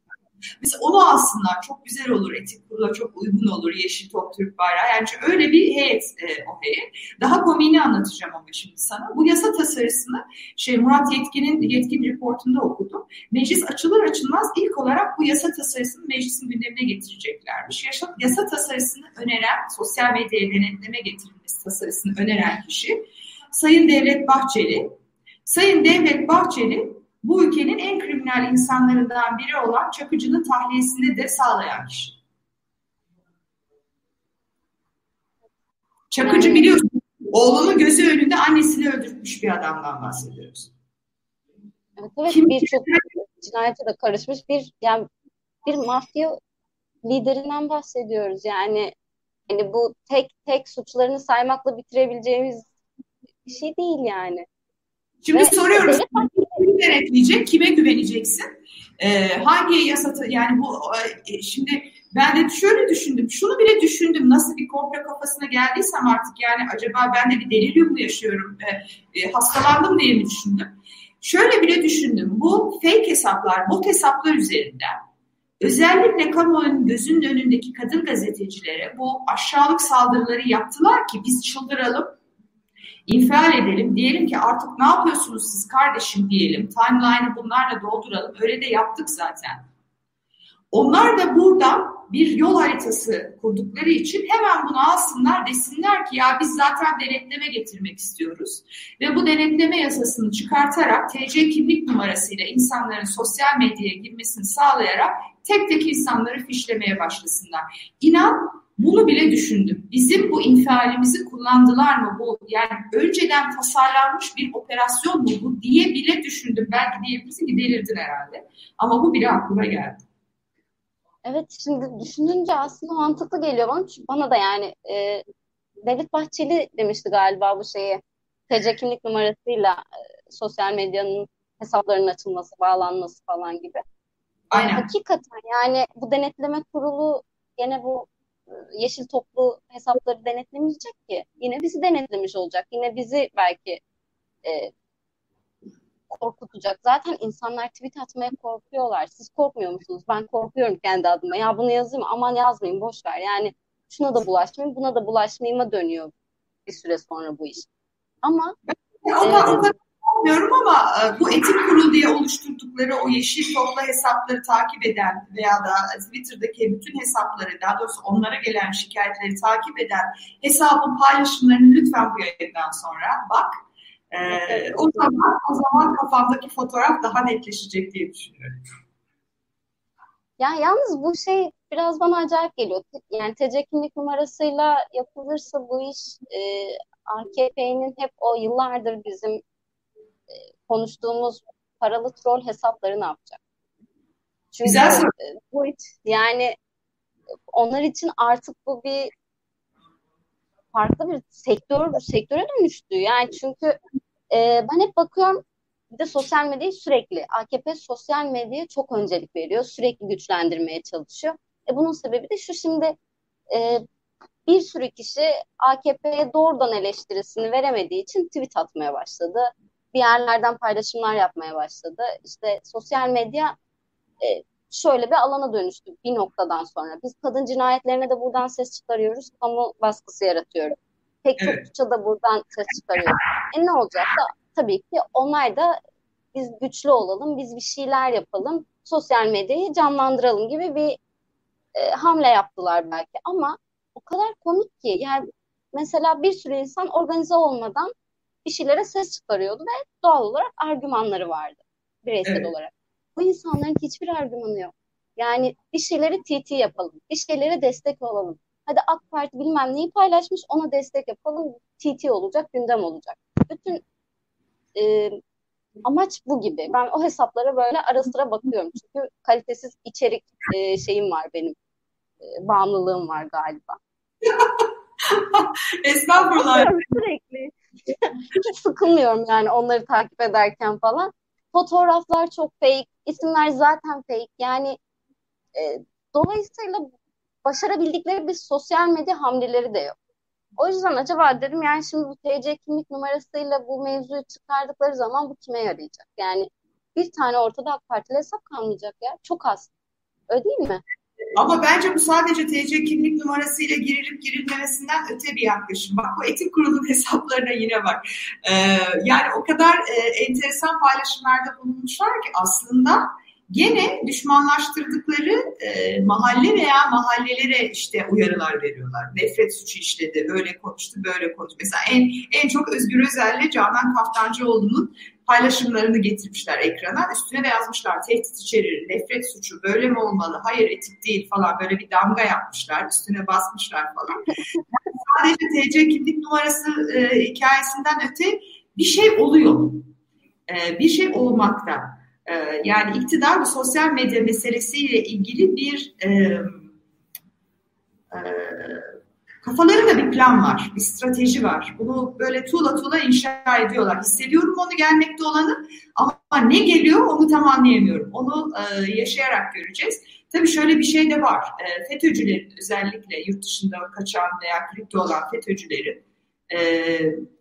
Mesela onu alsınlar çok güzel olur etik kurula çok uygun olur Yeşil Top Türk Bayrağı. Yani öyle bir heyet e, o heyet. Daha komiğini anlatacağım ama şimdi sana. Bu yasa tasarısını şey Murat Yetkin'in Yetkin reportunda okudum. Meclis açılır açılmaz ilk olarak bu yasa tasarısını meclisin gündemine getireceklermiş. Yasa, yasa tasarısını öneren, sosyal medyaya denetleme getirilmesi tasarısını öneren kişi Sayın Devlet Bahçeli. Sayın Devlet Bahçeli bu ülkenin en kriminal insanlarından biri olan Çakıcı'nın tahliyesini de sağlayan kişi. Çakıcı biliyorsun oğlunun gözü önünde annesini öldürmüş bir adamdan bahsediyoruz. Evet, evet Kim birçok cinayete de karışmış bir yani bir mafya liderinden bahsediyoruz. Yani yani bu tek tek suçlarını saymakla bitirebileceğimiz bir şey değil yani. Şimdi Ve soruyoruz. Kimi denetleyecek? Kime güveneceksin? Ee, hangi yasatı yani bu e, şimdi ben de şöyle düşündüm. Şunu bile düşündüm. Nasıl bir komplo kafasına geldiysem artık yani acaba ben de bir delirium mu yaşıyorum? E, e, hastalandım diye mi düşündüm? Şöyle bile düşündüm. Bu fake hesaplar, bot hesaplar üzerinden özellikle kamuoyunun gözünün önündeki kadın gazetecilere bu aşağılık saldırıları yaptılar ki biz çıldıralım infial edelim. Diyelim ki artık ne yapıyorsunuz siz kardeşim diyelim. Timeline'ı bunlarla dolduralım. Öyle de yaptık zaten. Onlar da buradan bir yol haritası kurdukları için hemen bunu alsınlar desinler ki ya biz zaten denetleme getirmek istiyoruz. Ve bu denetleme yasasını çıkartarak TC kimlik numarasıyla insanların sosyal medyaya girmesini sağlayarak tek tek insanları fişlemeye başlasınlar. İnan Bunu bile düşündüm. Bizim bu infialimizi kullandılar mı? Bu yani önceden tasarlanmış bir operasyon mu bu diye bile düşündüm. Belki diyebilirsin ki delirdin herhalde. Ama bu bile aklıma geldi. Evet şimdi düşününce aslında mantıklı geliyor bana. Çünkü bana da yani e, Devlet Bahçeli demişti galiba bu şeyi. TC kimlik numarasıyla e, sosyal medyanın hesaplarının açılması, bağlanması falan gibi. Aynen. Hakikaten yani bu denetleme kurulu gene bu yeşil toplu hesapları denetlemeyecek ki. Yine bizi denetlemiş olacak. Yine bizi belki e, korkutacak. Zaten insanlar tweet atmaya korkuyorlar. Siz korkmuyor musunuz? Ben korkuyorum kendi adıma. Ya bunu yazayım aman yazmayayım boş ver. Yani şuna da bulaşmayayım buna da bulaşmayayıma dönüyor bir süre sonra bu iş. Ama o, kadar, o bilmiyorum ama e, bu etik kurul diye oluşturdukları o yeşil topla hesapları takip eden veya da Twitter'daki bütün hesapları daha doğrusu onlara gelen şikayetleri takip eden hesabın paylaşımlarını lütfen bu yayından sonra bak. Ee, o zaman o zaman kafamdaki fotoğraf daha netleşecek diye düşünüyorum. Ya yalnız bu şey biraz bana acayip geliyor. Yani TC kimlik numarasıyla yapılırsa bu iş e, AKP'nin hep o yıllardır bizim konuştuğumuz paralı troll hesapları ne yapacak? Çünkü Güzel e, bu yani onlar için artık bu bir farklı bir sektör sektöre dönüştü. Yani çünkü e, ben hep bakıyorum bir de sosyal medyayı sürekli AKP sosyal medyaya çok öncelik veriyor. Sürekli güçlendirmeye çalışıyor. E bunun sebebi de şu şimdi e, bir sürü kişi AKP'ye doğrudan eleştirisini veremediği için tweet atmaya başladı. Bir yerlerden paylaşımlar yapmaya başladı. İşte sosyal medya e, şöyle bir alana dönüştü bir noktadan sonra. Biz kadın cinayetlerine de buradan ses çıkarıyoruz. Kamu baskısı yaratıyoruz. Pek çok evet. da buradan ses çıkarıyoruz. E ne olacak da tabii ki onlar da biz güçlü olalım, biz bir şeyler yapalım, sosyal medyayı canlandıralım gibi bir e, hamle yaptılar belki ama o kadar komik ki yani mesela bir sürü insan organize olmadan bir şeylere ses çıkarıyordu ve doğal olarak argümanları vardı bireysel evet. olarak. Bu insanların hiçbir argümanı yok. Yani bir şeyleri TT yapalım, bir şeylere destek olalım. Hadi AK Parti bilmem neyi paylaşmış ona destek yapalım, TT olacak, gündem olacak. Bütün e, amaç bu gibi. Ben o hesaplara böyle ara sıra bakıyorum. Çünkü kalitesiz içerik e, şeyim var benim. E, bağımlılığım var galiba. Estağfurullah. Sürekli. Hiç sıkılmıyorum yani onları takip ederken falan. Fotoğraflar çok fake, isimler zaten fake. Yani e, dolayısıyla başarabildikleri bir sosyal medya hamleleri de yok. O yüzden acaba dedim yani şimdi bu TC kimlik numarasıyla bu mevzuyu çıkardıkları zaman bu kime yarayacak? Yani bir tane ortada AK Partili hesap kalmayacak ya. Çok az. Öyle değil mi? Ama bence bu sadece TC kimlik numarasıyla girilip girilmemesinden öte bir yaklaşım. Bak bu etik kurulun hesaplarına yine bak. Ee, yani o kadar e, enteresan paylaşımlarda bulunmuşlar ki aslında gene düşmanlaştırdıkları e, mahalle veya mahallelere işte uyarılar veriyorlar. Nefret suçu işledi, öyle konuştu, böyle konuştu. Mesela en en çok Özgür Özel'le Canan Kaftancıoğlu'nun paylaşımlarını getirmişler ekrana. Üstüne de yazmışlar tehdit içerir, nefret suçu böyle mi olmalı, hayır etik değil falan böyle bir damga yapmışlar. Üstüne basmışlar falan. sadece TC kimlik numarası e, hikayesinden öte bir şey oluyor. E, bir şey olmakta. E, yani iktidar ve sosyal medya meselesiyle ilgili bir e, e, Kafalarında bir plan var, bir strateji var. Bunu böyle tuğla tuğla inşa ediyorlar. Hissediyorum onu gelmekte olanı ama ne geliyor onu tam anlayamıyorum. Onu e, yaşayarak göreceğiz. Tabii şöyle bir şey de var. E, FETÖ'cülerin özellikle yurt dışında kaçan veya kripto olan FETÖ'cülerin e,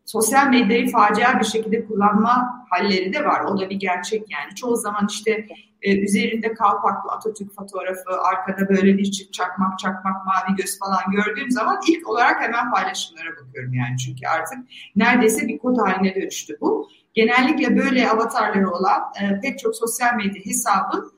sosyal medyayı facia bir şekilde kullanma halleri de var. O da bir gerçek yani. Çoğu zaman işte e, üzerinde kalpaklı Atatürk fotoğrafı, arkada böyle bir çift çakmak çakmak mavi göz falan gördüğüm zaman ilk olarak hemen paylaşımlara bakıyorum yani. Çünkü artık neredeyse bir kod haline dönüştü bu. Genellikle böyle avatarları olan e, pek çok sosyal medya hesabı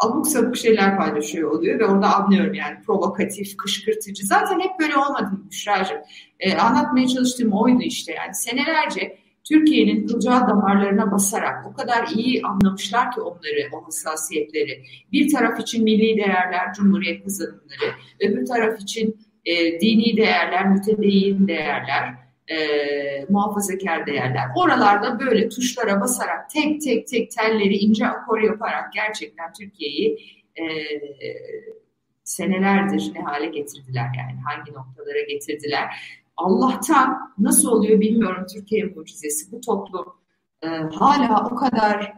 abuk sabuk şeyler paylaşıyor oluyor ve orada anlıyorum yani provokatif, kışkırtıcı. Zaten hep böyle olmadı Büşra'cığım. Ee, anlatmaya çalıştığım oydu işte yani senelerce Türkiye'nin kılcal damarlarına basarak o kadar iyi anlamışlar ki onları, o hassasiyetleri. Bir taraf için milli değerler, cumhuriyet kazanımları, öbür taraf için e, dini değerler, mütedeyyin değerler, e, muhafazakar değerler. Oralarda böyle tuşlara basarak tek tek tek telleri ince akor yaparak gerçekten Türkiye'yi e, senelerdir ne hale getirdiler yani hangi noktalara getirdiler. Allah'tan nasıl oluyor bilmiyorum Türkiye mucizesi bu toplum e, hala o kadar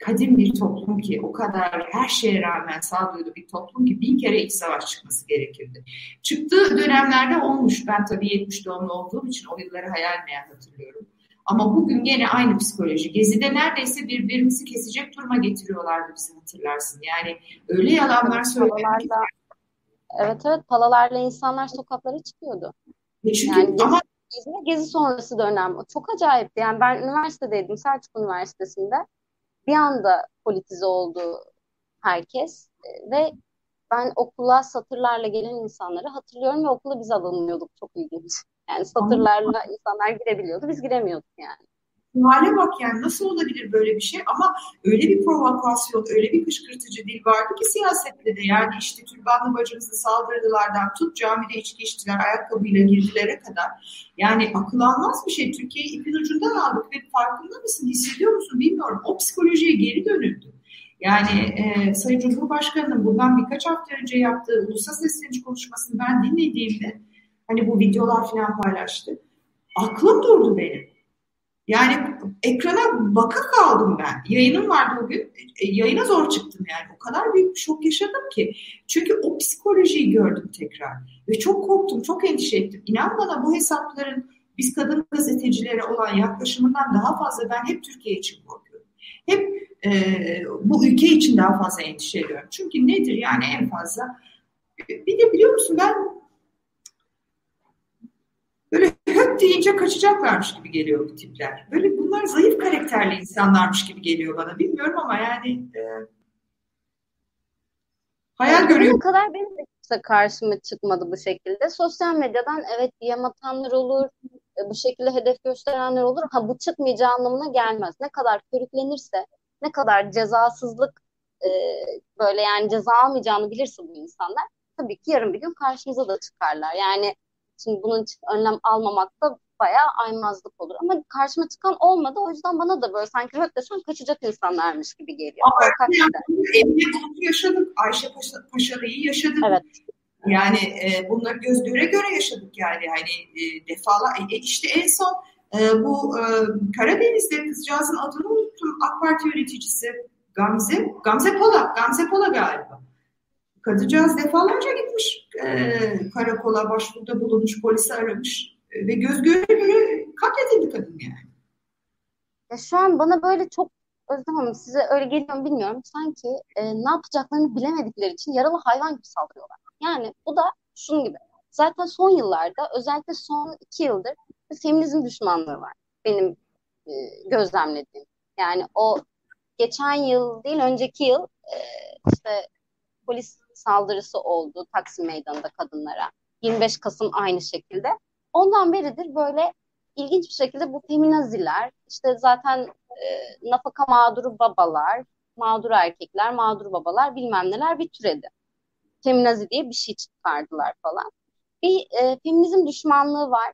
kadim bir toplum ki, o kadar her şeye rağmen sağduyulu bir toplum ki bin kere iç savaş çıkması gerekirdi. Çıktığı dönemlerde olmuş. Ben tabii 70 doğumlu olduğum için o yılları hayal meyal hatırlıyorum. Ama bugün gene aynı psikoloji. Gezi'de neredeyse birbirimizi kesecek duruma getiriyorlardı bizi hatırlarsın. Yani öyle yalanlar söylüyorlar. Evet evet palalarla insanlar sokaklara çıkıyordu. E çünkü yani ama gezi, gezi sonrası dönem. Çok acayipti. Yani ben üniversitedeydim Selçuk Üniversitesi'nde bir anda politize oldu herkes e, ve ben okula satırlarla gelen insanları hatırlıyorum ve okula biz alınmıyorduk çok ilginç. Yani satırlarla insanlar girebiliyordu biz giremiyorduk yani. Hale bak yani nasıl olabilir böyle bir şey ama öyle bir provokasyon, öyle bir kışkırtıcı dil vardı ki siyasette de yani işte türbanlı bacımızı saldırdılardan tut camide içki içtiler, ayakkabıyla girdilere kadar. Yani akıl almaz bir şey. Türkiye'yi ipin ucundan aldık ve farkında mısın, hissediyor musun bilmiyorum. O psikolojiye geri dönüldü. Yani e, Sayın Cumhurbaşkanı'nın bundan birkaç hafta önce yaptığı ulusal sesleniş konuşmasını ben dinlediğimde hani bu videolar falan paylaştı. Aklım durdu benim. Yani ekrana baka kaldım ben. Yayınım vardı o gün. E, yayına zor çıktım yani. O kadar büyük bir şok yaşadım ki. Çünkü o psikolojiyi gördüm tekrar. Ve çok korktum, çok endişe ettim. İnan bana bu hesapların biz kadın gazetecilere olan yaklaşımından daha fazla ben hep Türkiye için korkuyorum. Hep e, bu ülke için daha fazla endişe ediyorum. Çünkü nedir yani en fazla? Bir de biliyor musun ben höt deyince kaçacaklarmış gibi geliyor bu tipler. Böyle bunlar zayıf karakterli insanlarmış gibi geliyor bana. Bilmiyorum ama yani e, hayal görüyorum. Bu kadar benim de kimse karşıma çıkmadı bu şekilde. Sosyal medyadan evet diyem atanlar olur, e, bu şekilde hedef gösterenler olur. Ha bu çıkmayacağı anlamına gelmez. Ne kadar körüklenirse, ne kadar cezasızlık e, böyle yani ceza almayacağını bilirse bu insanlar tabii ki yarın bir gün karşımıza da çıkarlar. Yani Şimdi bunun için önlem almamak da bayağı aymazlık olur. Ama karşıma çıkan olmadı. O yüzden bana da böyle sanki röt desem kaçacak insanlarmış gibi geliyor. Ama Emine yaşadık. Ayşe Paşa, Paşa'yı yaşadık. Evet. Yani e, bunları göz göre göre yaşadık yani. Hani e, defalar e, işte en son e, bu e, Karadeniz'de kızcağızın adını unuttum. AK Parti yöneticisi Gamze, Gamze Pola, Gamze Pola galiba. Kadıncağız defalarca gitmiş e, karakola başvuruda bulunmuş, polisi aramış e, ve göz göre göre katledildi kadın yani. Ya şu an bana böyle çok Özlem Hanım size öyle geliyor mu bilmiyorum. Sanki e, ne yapacaklarını bilemedikleri için yaralı hayvan gibi saldırıyorlar. Yani bu da şunun gibi. Zaten son yıllarda özellikle son iki yıldır bir feminizm düşmanlığı var. Benim e, gözlemlediğim. Yani o geçen yıl değil önceki yıl e, işte polis saldırısı oldu Taksim Meydanı'nda kadınlara. 25 Kasım aynı şekilde. Ondan beridir böyle ilginç bir şekilde bu feminaziler, işte zaten e, nafaka mağduru babalar, mağdur erkekler, mağdur babalar bilmem neler bir türedi. Feminazi diye bir şey çıkardılar falan. Bir e, feminizm düşmanlığı var.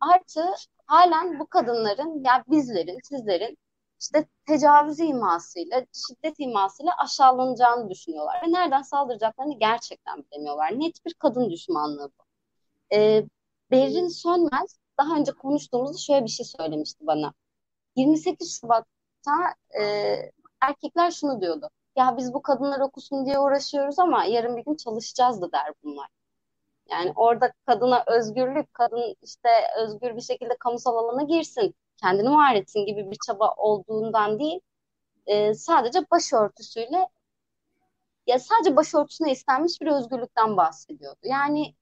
Artı halen bu kadınların, yani bizlerin, sizlerin işte tecavüz imasıyla, şiddet imasıyla aşağılanacağını düşünüyorlar. Ve nereden saldıracaklarını gerçekten bilemiyorlar. Net bir kadın düşmanlığı bu. Ee, Berrin Sönmez daha önce konuştuğumuzda şöyle bir şey söylemişti bana. 28 Şubat'ta e, erkekler şunu diyordu. Ya biz bu kadınlar okusun diye uğraşıyoruz ama yarın bir gün çalışacağız da der bunlar. Yani orada kadına özgürlük, kadın işte özgür bir şekilde kamusal alana girsin kendini var etsin gibi bir çaba olduğundan değil e, sadece başörtüsüyle ya sadece başörtüsüne istenmiş bir özgürlükten bahsediyordu. Yani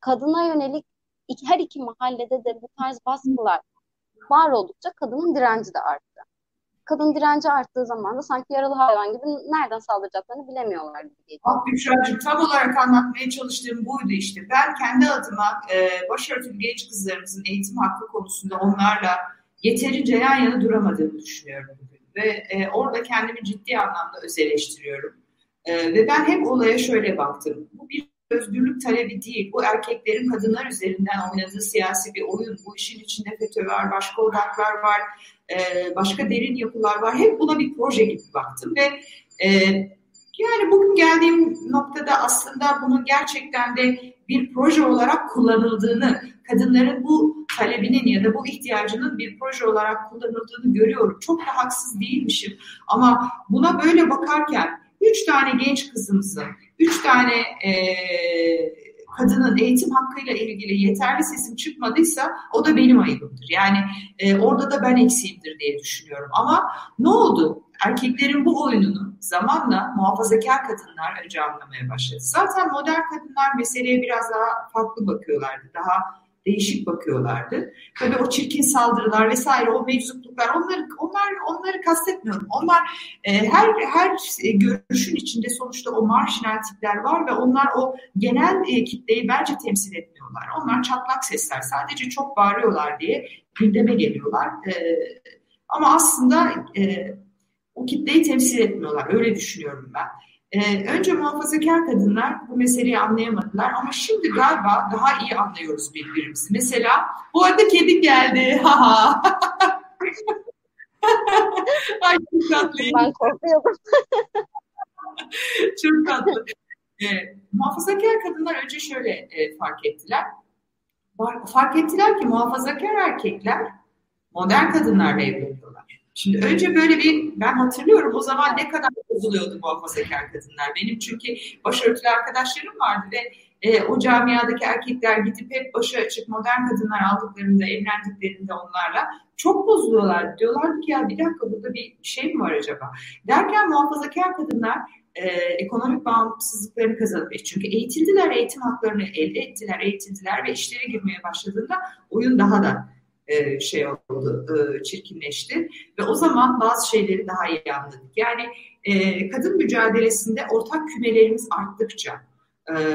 kadına yönelik iki, her iki mahallede de bu tarz baskılar var oldukça kadının direnci de arttı kadın direnci arttığı zaman da sanki yaralı hayvan gibi nereden saldıracaklarını bilemiyorlar geliyor. Bak Büşra'cığım tam olarak anlatmaya çalıştığım buydu işte. Ben kendi adıma e, başörtülü genç kızlarımızın eğitim hakkı konusunda onlarla yeterince yan yana duramadığını düşünüyorum bugün. Ve e, orada kendimi ciddi anlamda öz eleştiriyorum. E, ve ben hep olaya şöyle baktım. Bu bir özgürlük talebi değil. Bu erkeklerin kadınlar üzerinden oynadığı siyasi bir oyun. Bu işin içinde FETÖ var, başka odaklar var, başka derin yapılar var. Hep buna bir proje gibi baktım ve yani bugün geldiğim noktada aslında bunun gerçekten de bir proje olarak kullanıldığını, kadınların bu talebinin ya da bu ihtiyacının bir proje olarak kullanıldığını görüyorum. Çok da haksız değilmişim ama buna böyle bakarken üç tane genç kızımızın, üç tane e, kadının eğitim hakkıyla ilgili yeterli sesim çıkmadıysa o da benim ayıbımdır. Yani e, orada da ben eksiğimdir diye düşünüyorum. Ama ne oldu? Erkeklerin bu oyununu zamanla muhafazakar kadınlar önce anlamaya başladı. Zaten modern kadınlar meseleye biraz daha farklı bakıyorlardı. Daha değişik bakıyorlardı. Tabii o çirkin saldırılar vesaire o meczupluklar onları onlar onları kastetmiyorum. Onlar e, her her görüşün içinde sonuçta o marjinal tipler var ve onlar o genel e, kitleyi bence temsil etmiyorlar. Onlar çatlak sesler. Sadece çok bağırıyorlar diye gündeme geliyorlar. E, ama aslında e, o kitleyi temsil etmiyorlar. Öyle düşünüyorum ben. Ee, önce muhafazakar kadınlar bu meseleyi anlayamadılar ama şimdi galiba daha iyi anlıyoruz birbirimizi. Mesela bu arada kedi geldi. Ay çok tatlı. Ben korkuyordum. çok tatlı. Ee, muhafazakar kadınlar önce şöyle e, fark ettiler. Fark ettiler ki muhafazakar erkekler modern kadınlarla evleniyorlar. Şimdi önce böyle bir ben hatırlıyorum o zaman ne kadar bozuluyordu muhafazakar kadınlar. Benim çünkü başörtülü arkadaşlarım vardı ve e, o camiadaki erkekler gidip hep başı açık modern kadınlar aldıklarında, evlendiklerinde onlarla çok bozuluyorlar. Diyorlardı ki ya bir dakika burada bir şey mi var acaba? Derken muhafazakar kadınlar e, ekonomik bağımsızlıklarını kazanıp çünkü eğitildiler, eğitim haklarını elde ettiler, eğitildiler ve işlere girmeye başladığında oyun daha da e, şey oldu, e, çirkinleşti ve o zaman bazı şeyleri daha iyi anladık. Yani e, kadın mücadelesinde ortak kümelerimiz arttıkça,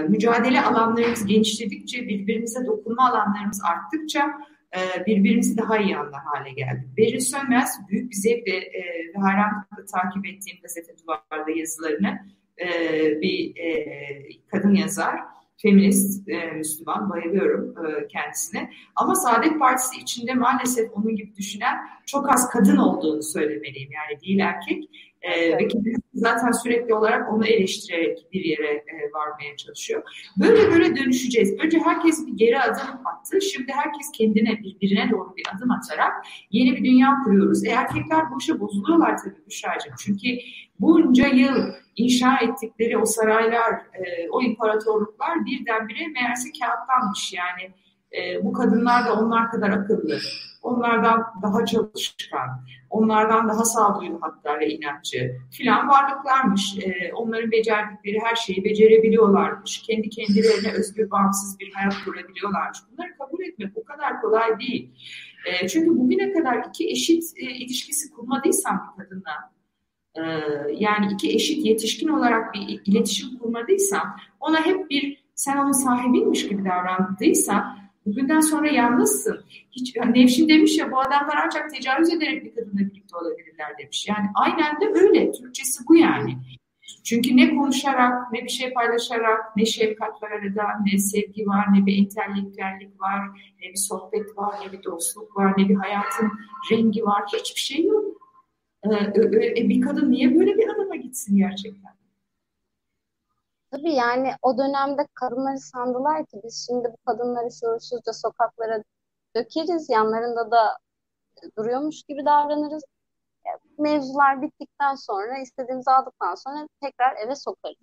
mücadele alanlarımız genişledikçe, birbirimize dokunma alanlarımız arttıkça birbirimizi daha iyi anlar hale geldik. Beril Sönmez büyük bir zevkle ve hayranlıkla takip ettiğim gazete duvarda yazılarını bir kadın yazar feminist, e, Müslüman, bayılıyorum e, kendisine. Ama Saadet Partisi içinde maalesef onun gibi düşünen çok az kadın olduğunu söylemeliyim. Yani değil erkek. E, ve kendisi zaten sürekli olarak onu eleştirerek bir yere e, varmaya çalışıyor. Böyle böyle dönüşeceğiz. Önce herkes bir geri adım attı. Şimdi herkes kendine, birbirine doğru bir adım atarak yeni bir dünya kuruyoruz. E, erkekler bu işe bozuluyorlar tabii Büşra'cığım. Çünkü bunca yıl inşa ettikleri o saraylar, e, o imparatorluklar birdenbire meğerse kağıttanmış. Yani e, bu kadınlar da onlar kadar akıllı, onlardan daha çalışkan, onlardan daha sağduyu hatta ve inatçı filan varlıklarmış. E, onların becerdikleri her şeyi becerebiliyorlarmış. Kendi kendilerine özgür, bağımsız bir hayat kurabiliyorlarmış. Bunları kabul etmek o kadar kolay değil. E, çünkü bugüne kadar iki eşit e, ilişkisi kurmadıysam bir kadınla, ee, yani iki eşit yetişkin olarak bir iletişim kurmadıysan ona hep bir sen onun sahibiymiş gibi davrandıysan bugünden sonra yalnızsın. Hiç, yani Nevşin demiş ya bu adamlar ancak tecavüz ederek bir kadınla birlikte olabilirler demiş. Yani aynen de öyle. Türkçesi bu yani. Çünkü ne konuşarak, ne bir şey paylaşarak, ne şefkat var arada, ne sevgi var, ne bir entelektüellik var, ne bir sohbet var, ne bir dostluk var, ne bir hayatın rengi var. Hiçbir şey yok. Ee, bir kadın niye böyle bir adama gitsin gerçekten? Tabii yani o dönemde kadınları sandılar ki biz şimdi bu kadınları şuursuzca sokaklara dökeriz, yanlarında da duruyormuş gibi davranırız. Mevzular bittikten sonra, istediğimizi aldıktan sonra tekrar eve sokarız.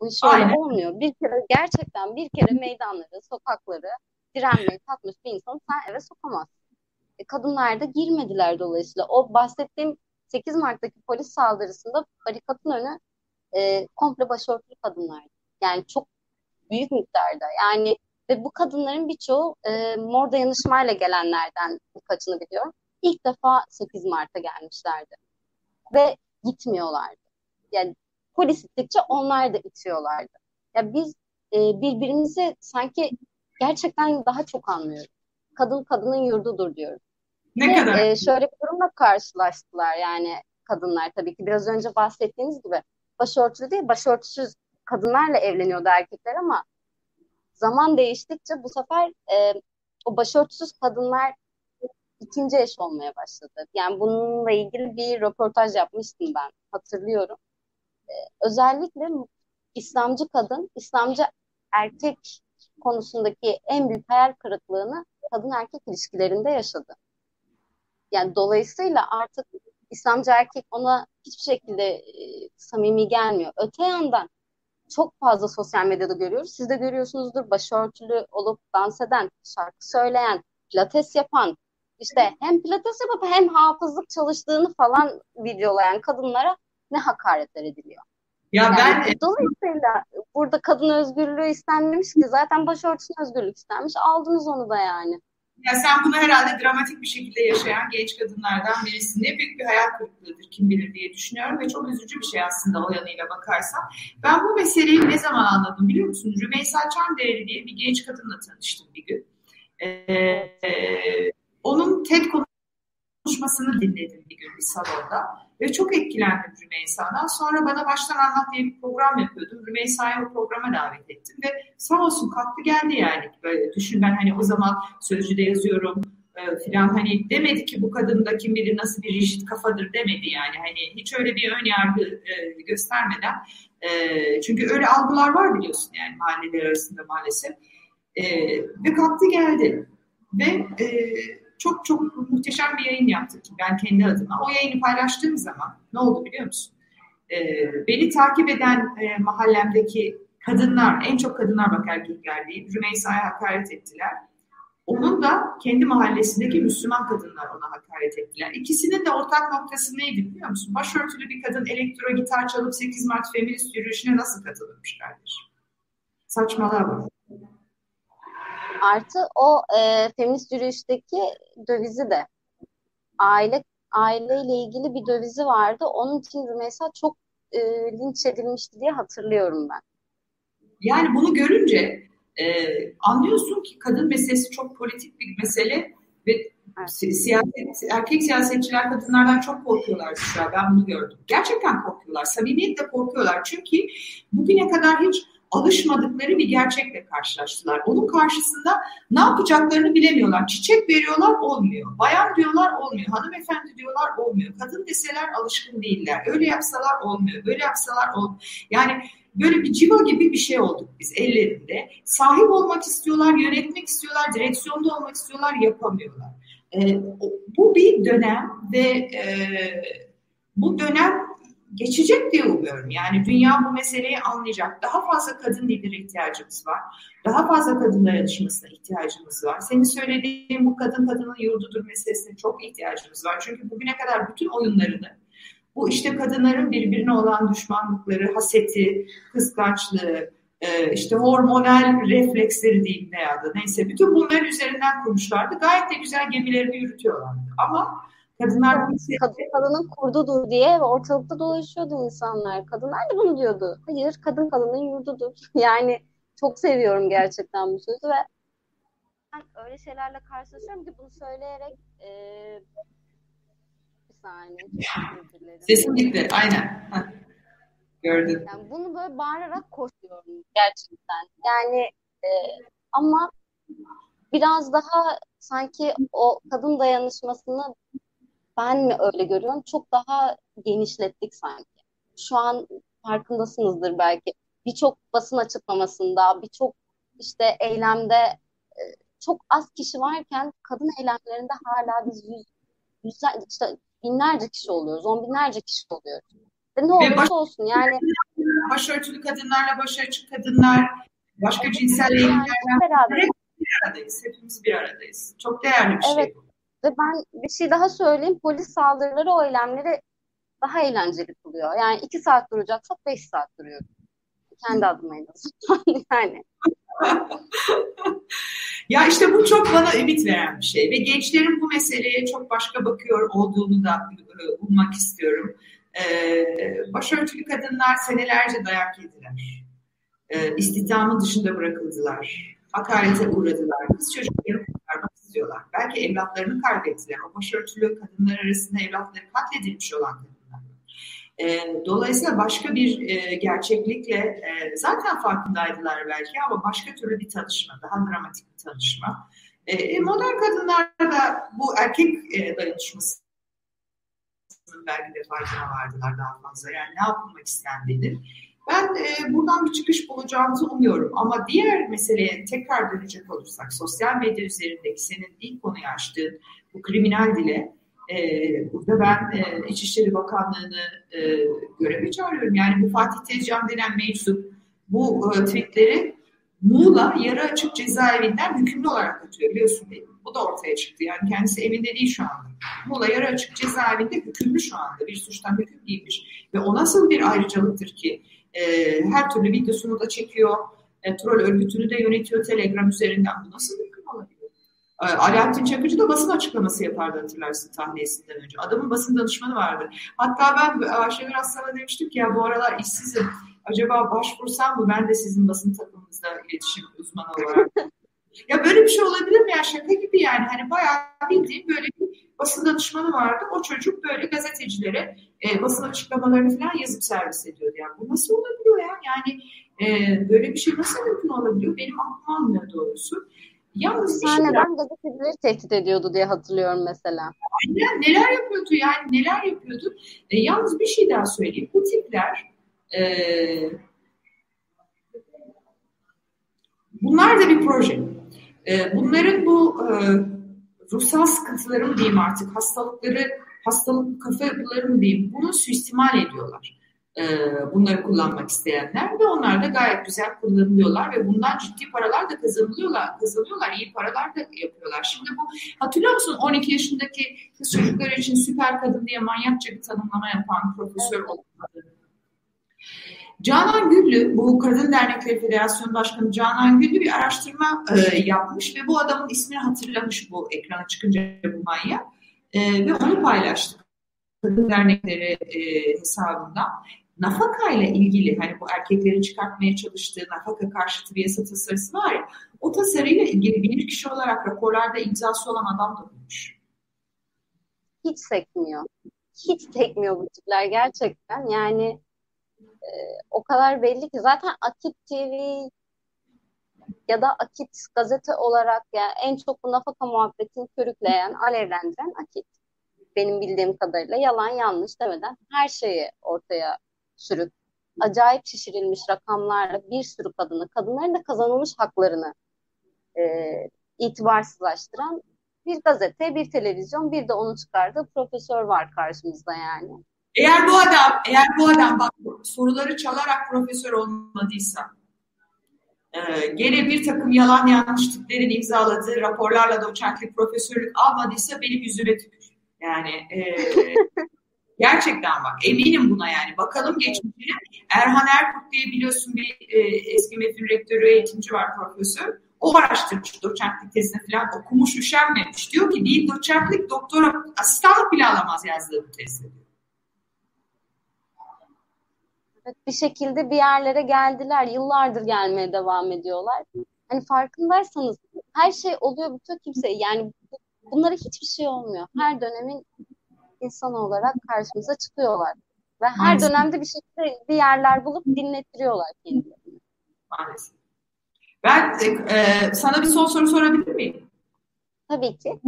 Bu iş öyle olmuyor. Bir kere gerçekten bir kere meydanları, sokakları direnmeyi tatmış bir insanı sen eve sokamazsın. E, kadınlar da girmediler dolayısıyla. O bahsettiğim 8 Mart'taki polis saldırısında barikatın önü e, komple başörtülü kadınlardı. Yani çok büyük miktarda. Yani ve bu kadınların birçoğu e, mor dayanışmayla gelenlerden birkaçını biliyorum. İlk defa 8 Mart'a gelmişlerdi. Ve gitmiyorlardı. Yani polis ittikçe onlar da itiyorlardı. Ya biz e, birbirimizi sanki gerçekten daha çok anlıyoruz. Kadın kadının yurdudur diyoruz. Ne Ve, kadar? E, şöyle bir durumla karşılaştılar yani kadınlar tabii ki biraz önce bahsettiğiniz gibi başörtülü değil başörtüsüz kadınlarla evleniyordu erkekler ama zaman değiştikçe bu sefer e, o başörtüsüz kadınlar ikinci eş olmaya başladı. Yani bununla ilgili bir röportaj yapmıştım ben hatırlıyorum. Ee, özellikle İslamcı kadın, İslamcı erkek konusundaki en büyük hayal kırıklığını kadın erkek ilişkilerinde yaşadı. Yani dolayısıyla artık İslamcı erkek ona hiçbir şekilde e, samimi gelmiyor. Öte yandan çok fazla sosyal medyada görüyoruz. Siz de görüyorsunuzdur başörtülü olup dans eden, şarkı söyleyen, pilates yapan, işte hem pilates yapıp hem hafızlık çalıştığını falan videolayan kadınlara ne hakaretler ediliyor. Ya yani ben dolayısıyla burada kadın özgürlüğü istenmemiş ki zaten başörtüsün özgürlük istenmiş. Aldınız onu da yani. Ya sen bunu herhalde dramatik bir şekilde yaşayan genç kadınlardan birisin. Ne büyük bir hayal kırıklığıdır kim bilir diye düşünüyorum ve çok üzücü bir şey aslında o yanıyla bakarsan. Ben bu meseleyi ne zaman anladım biliyor musun? Rümeysa Çamdereli diye bir genç kadınla tanıştım bir gün. Ee, onun TED konuşmasını dinledim bir gün bir salonda. Ve çok etkilendim Rümeysa'dan. Sonra bana baştan anlat diye bir program yapıyordum. Rümeysa'yı o programa davet ettim ve sağ olsun kalktı geldi yani. Böyle düşün ben hani o zaman sözcüde yazıyorum e, filan hani demedi ki bu kadın da kim bilir nasıl bir rigid kafadır demedi yani. Hani hiç öyle bir ön yargı e, göstermeden. E, çünkü öyle algılar var biliyorsun yani mahalleler arasında maalesef. E, ve kalktı geldi. Ve e, çok çok muhteşem bir yayın yaptık ben kendi adıma. O yayını paylaştığım zaman ne oldu biliyor musun? Ee, beni takip eden e, mahallemdeki kadınlar, en çok kadınlar bak erkekler değil, Rümeysa'ya hakaret ettiler. Onun da kendi mahallesindeki Müslüman kadınlar ona hakaret ettiler. İkisinin de ortak noktası neydi biliyor musun? Başörtülü bir kadın elektro gitar çalıp 8 Mart feminist yürüyüşüne nasıl katılırmış kardeşim? Saçmalığa bak. Artı o e, feminist yürüyüşteki dövizi de aile aileyle ilgili bir dövizi vardı. Onun için Rümeysa çok e, linç edilmişti diye hatırlıyorum ben. Yani bunu görünce e, anlıyorsun ki kadın meselesi çok politik bir mesele ve evet. siyaset, erkek siyasetçiler kadınlardan çok korkuyorlar an. Ben bunu gördüm. Gerçekten korkuyorlar. Samimiyetle korkuyorlar. Çünkü bugüne kadar hiç alışmadıkları bir gerçekle karşılaştılar. Onun karşısında ne yapacaklarını bilemiyorlar. Çiçek veriyorlar olmuyor. Bayan diyorlar olmuyor. Hanımefendi diyorlar olmuyor. Kadın deseler alışkın değiller. Öyle yapsalar olmuyor. Böyle yapsalar olmuyor. Yani böyle bir civa gibi bir şey olduk biz ellerinde. Sahip olmak istiyorlar, yönetmek istiyorlar, direksiyonda olmak istiyorlar, yapamıyorlar. Ee, bu bir dönem ve e, bu dönem geçecek diye umuyorum. Yani dünya bu meseleyi anlayacak. Daha fazla kadın lideri ihtiyacımız var. Daha fazla kadın dayanışmasına ihtiyacımız var. Senin söylediğin bu kadın kadının yurdudur meselesine çok ihtiyacımız var. Çünkü bugüne kadar bütün oyunlarını bu işte kadınların birbirine olan düşmanlıkları, haseti, kıskançlığı, e, işte hormonal refleksleri diyeyim veya da neyse bütün bunların üzerinden kurmuşlardı. Gayet de güzel gemilerini yürütüyorlardı. Ama Kadınlar Kadın, kadının kurdudur diye ortalıkta dolaşıyordu insanlar. Kadınlar da bunu diyordu. Hayır kadın kadının yurdudur. Yani çok seviyorum gerçekten bu sözü ve ben öyle şeylerle karşılaşıyorum ki bunu söyleyerek e, bir saniye. Sesim gitti. Aynen. Gördüm. Yani bunu böyle bağırarak koşuyorum gerçekten. Yani e, ama biraz daha sanki o kadın dayanışmasını ben mi öyle görüyorum? Çok daha genişlettik sanki. Şu an farkındasınızdır belki. Birçok basın açıklamasında, birçok işte eylemde e, çok az kişi varken kadın eylemlerinde hala biz yüz, yüzler, işte binlerce kişi oluyoruz, on binlerce kişi oluyoruz. Ve ne olursa baş, olsun yani. Başörtülü kadınlarla başörtülü kadınlar, başka cinsel eylemlerden hep bir aradayız. Hepimiz bir aradayız. Çok değerli bir şey evet. şey bu. Ve ben bir şey daha söyleyeyim. Polis saldırıları o eylemleri daha eğlenceli kılıyor. Yani iki saat duracaksak beş saat duruyor. Kendi adıma en azından yani. ya işte bu çok bana ümit veren bir şey ve gençlerin bu meseleye çok başka bakıyor olduğunu da e, ummak istiyorum. Ee, başörtülü kadınlar senelerce dayak yediler. Ee, istihdamın dışında bırakıldılar. Hakarete uğradılar. Kız çocukları istiyorlar. Belki evlatlarını kaybettiler. O başörtülü kadınlar arasında evlatları katledilmiş olan kadınlar. E, dolayısıyla başka bir e, gerçeklikle e, zaten farkındaydılar belki ama başka türlü bir tanışma, daha dramatik bir tanışma. E, e modern kadınlarda bu erkek e, dayanışması belki de farkına vardılar daha fazla. Yani ne yapılmak istendiğini. Ben e, buradan bir çıkış bulacağımızı umuyorum. Ama diğer meseleye tekrar dönecek olursak, sosyal medya üzerindeki senin ilk konuyu açtığın bu kriminal dile, e, burada ben e, İçişleri Bakanlığı'nı e, göreve çağırıyorum. Yani bu Fatih Tezcan denen meczup bu e, tweetleri Muğla yarı açık cezaevinden hükümlü olarak atıyor biliyorsun değil mi? Bu da ortaya çıktı. Yani kendisi evinde değil şu anda. Muğla yarı açık cezaevinde hükümlü şu anda. Bir suçtan hüküm giymiş. Ve o nasıl bir ayrıcalıktır ki? E, her türlü videosunu da çekiyor. E, troll örgütünü de yönetiyor Telegram üzerinden. Bu nasıl mümkün olabilir? E, Alaaddin Çakıcı da basın açıklaması yapardı hatırlarsın tahliyesinden önce. Adamın basın danışmanı vardı. Hatta ben Ayşegül Aslan'a demiştim ki ya bu aralar işsizim. Acaba başvursam mı ben de sizin basın takımınızda iletişim uzmanı olarak ya böyle bir şey olabilir mi ya şaka gibi yani hani bayağı bildiğim böyle bir basın danışmanı vardı. O çocuk böyle gazetecilere e, basın açıklamalarını falan yazıp servis ediyordu. Yani bu nasıl olabiliyor ya? Yani e, böyle bir şey nasıl mümkün olabiliyor? Benim aklım almıyor doğrusu. Yalnız Sahneden şey gazetecileri tehdit ediyordu diye hatırlıyorum mesela. Aynen neler yapıyordu yani neler yapıyordu. E, yalnız bir şey daha söyleyeyim. Bu tipler e, bunlar da bir proje. E, bunların bu e, ruhsal sıkıntıları mı diyeyim artık, hastalıkları, hastalık kafa yapıları mı diyeyim, bunu suistimal ediyorlar. E, bunları kullanmak isteyenler ve onlar da gayet güzel kullanılıyorlar ve bundan ciddi paralar da kazanılıyorlar, kazanıyorlar, iyi paralar da yapıyorlar. Şimdi bu hatırlıyor musun 12 yaşındaki kız çocuklar için süper kadın diye manyakça bir tanımlama yapan profesör olmadı. Canan Güllü, bu Kadın Dernekleri Federasyonu Başkanı Canan Güllü bir araştırma e, yapmış ve bu adamın ismini hatırlamış bu ekrana çıkınca bu manyak e, ve onu paylaştı. Kadın Dernekleri e, hesabından. Nafaka ile ilgili hani bu erkeklerin çıkartmaya çalıştığı nafaka karşıtı bir yasa tasarısı var ya o tasarıyla ilgili bir kişi olarak raporlarda imzası olan adam da bulmuş. Hiç sekmiyor. Hiç sekmiyor bu tipler gerçekten. Yani e, o kadar belli ki zaten Akit TV ya da Akit gazete olarak yani en çok bu nafaka muhabbetini körükleyen, alevlendiren Akit. Benim bildiğim kadarıyla yalan yanlış demeden her şeyi ortaya sürüp acayip şişirilmiş rakamlarla bir sürü kadını, kadınların da kazanılmış haklarını e, itibarsızlaştıran bir gazete, bir televizyon, bir de onu çıkardığı profesör var karşımızda yani. Eğer bu adam, eğer bu adam bak soruları çalarak profesör olmadıysa, e, gene bir takım yalan yanlışlıkların imzaladığı raporlarla doçentlik, profesörlük almadıysa benim yüzüme tükür. Yani e, gerçekten bak eminim buna yani. Bakalım geçmişine. Erhan Erkut diye biliyorsun bir e, eski MEF'in rektörü, eğitimci var profesör. O araştırmış doçentlik tezini falan okumuş, üşenmemiş. Diyor ki değil doçentlik, doktora, asistanlık bile alamaz yazdığı bu tezde. Bir şekilde bir yerlere geldiler. Yıllardır gelmeye devam ediyorlar. Hani farkındaysanız her şey oluyor bütün kimse yani bunlara hiçbir şey olmuyor. Her dönemin insan olarak karşımıza çıkıyorlar. Ve her Maalesef. dönemde bir şekilde bir yerler bulup dinlettiriyorlar kendilerini. Maalesef. Ben e, sana bir son soru sorabilir miyim? Tabii ki.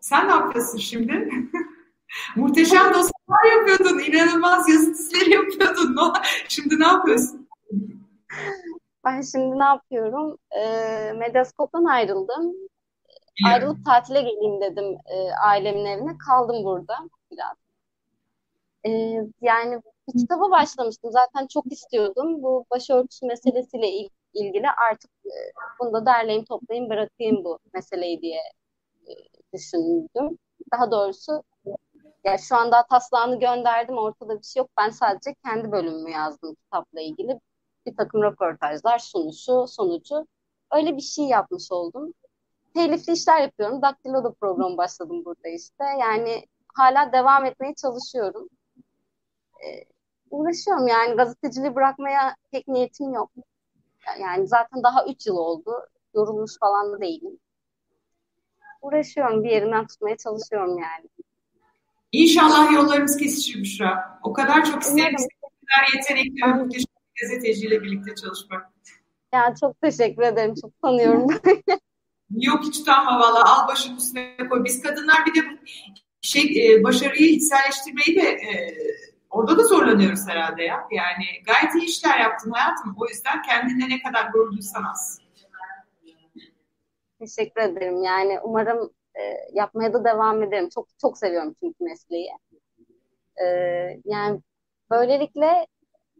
Sen ne yapıyorsun şimdi? Muhteşem dosyalar yapıyordun, inanılmaz yazı dizileri yapıyordun. Şimdi ne yapıyorsun? Ben şimdi ne yapıyorum? E, Medyaskop'tan ayrıldım. Yeah. Ayrılıp tatile geleyim dedim e, ailemin evine. Kaldım burada biraz. E, yani bir kitaba başlamıştım. Zaten çok istiyordum. Bu başörtüsü meselesiyle il, ilgili artık e, bunu da derleyeyim toplayayım bırakayım bu meseleyi diye e, düşündüm. Daha doğrusu yani şu anda taslağını gönderdim ortada bir şey yok. Ben sadece kendi bölümümü yazdım kitapla ilgili. Bir takım röportajlar, sunuşu, sonucu. Öyle bir şey yapmış oldum. Telifli işler yapıyorum. Daktilo da program başladım burada işte. Yani hala devam etmeye çalışıyorum. Ee, uğraşıyorum yani gazeteciliği bırakmaya pek niyetim yok. Yani zaten daha 3 yıl oldu. Yorulmuş falan da değilim. Uğraşıyorum bir yerimden tutmaya çalışıyorum yani. İnşallah yollarımız kesişir Büşra. O kadar çok isterim. Kadar yetenekli ve muhteşem bir gazeteciyle birlikte çalışmak. Ya çok teşekkür ederim. Çok tanıyorum. Yok hiç utanma valla. Al başını üstüne koy. Biz kadınlar bir de şey e, başarıyı içselleştirmeyi de e, orada da zorlanıyoruz herhalde ya. Yani gayet iyi işler yaptın hayatım. O yüzden kendine ne kadar gurur duysan az. Teşekkür ederim. Yani umarım e, yapmaya da devam ederim. Çok çok seviyorum çünkü mesleği. E, yani böylelikle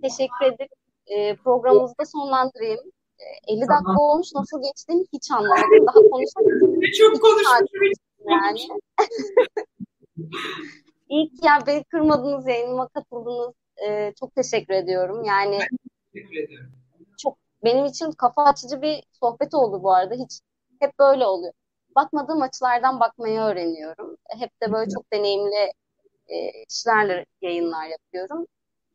teşekkür edip e, programımızı da sonlandırayım. E, 50 dakika olmuş nasıl geçtiğini hiç anlamadım. Daha konuşamadım. Çok konuşmuş. Yani. İyi ki yani beni kırmadınız, yayınıma katıldınız. Ee, çok teşekkür ediyorum. Yani teşekkür ediyorum. Çok benim için kafa açıcı bir sohbet oldu bu arada. Hiç hep böyle oluyor. Bakmadığım açılardan bakmayı öğreniyorum. Hep de böyle çok deneyimli e, kişilerle yayınlar yapıyorum.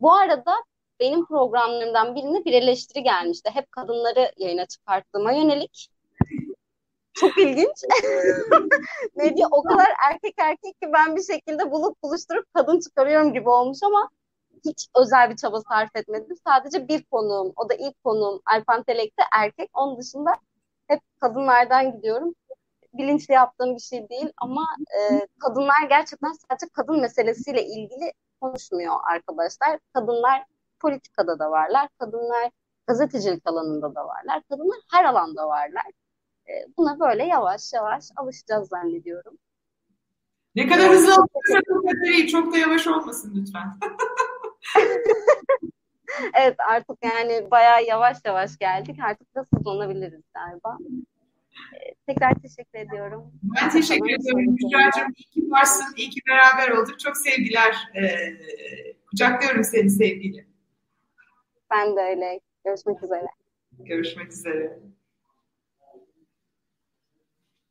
Bu arada benim programlarımdan birine bir eleştiri gelmişti. Hep kadınları yayına çıkarttığıma yönelik. Çok ilginç. Medya o kadar erkek erkek ki ben bir şekilde bulup buluşturup kadın çıkarıyorum gibi olmuş ama hiç özel bir çaba sarf etmedim. Sadece bir konuğum, o da ilk konuğum Alpan Telek'te erkek. Onun dışında hep kadınlardan gidiyorum. Bilinçli yaptığım bir şey değil ama e, kadınlar gerçekten sadece kadın meselesiyle ilgili konuşmuyor arkadaşlar. Kadınlar politikada da varlar, kadınlar gazetecilik alanında da varlar, kadınlar her alanda varlar. E, buna böyle yavaş yavaş alışacağız zannediyorum. Ne kadar hızlı iyi. Çok da yavaş olmasın lütfen. evet artık yani bayağı yavaş yavaş geldik. Artık da hızlanabiliriz galiba. Tekrar teşekkür ediyorum. Ben teşekkür ediyorum Büşra'cığım. İyi ki varsın, iyi ki beraber olduk. Çok sevgiler. Ee, kucaklıyorum seni sevgiyle. Ben de öyle. Görüşmek üzere. Görüşmek üzere.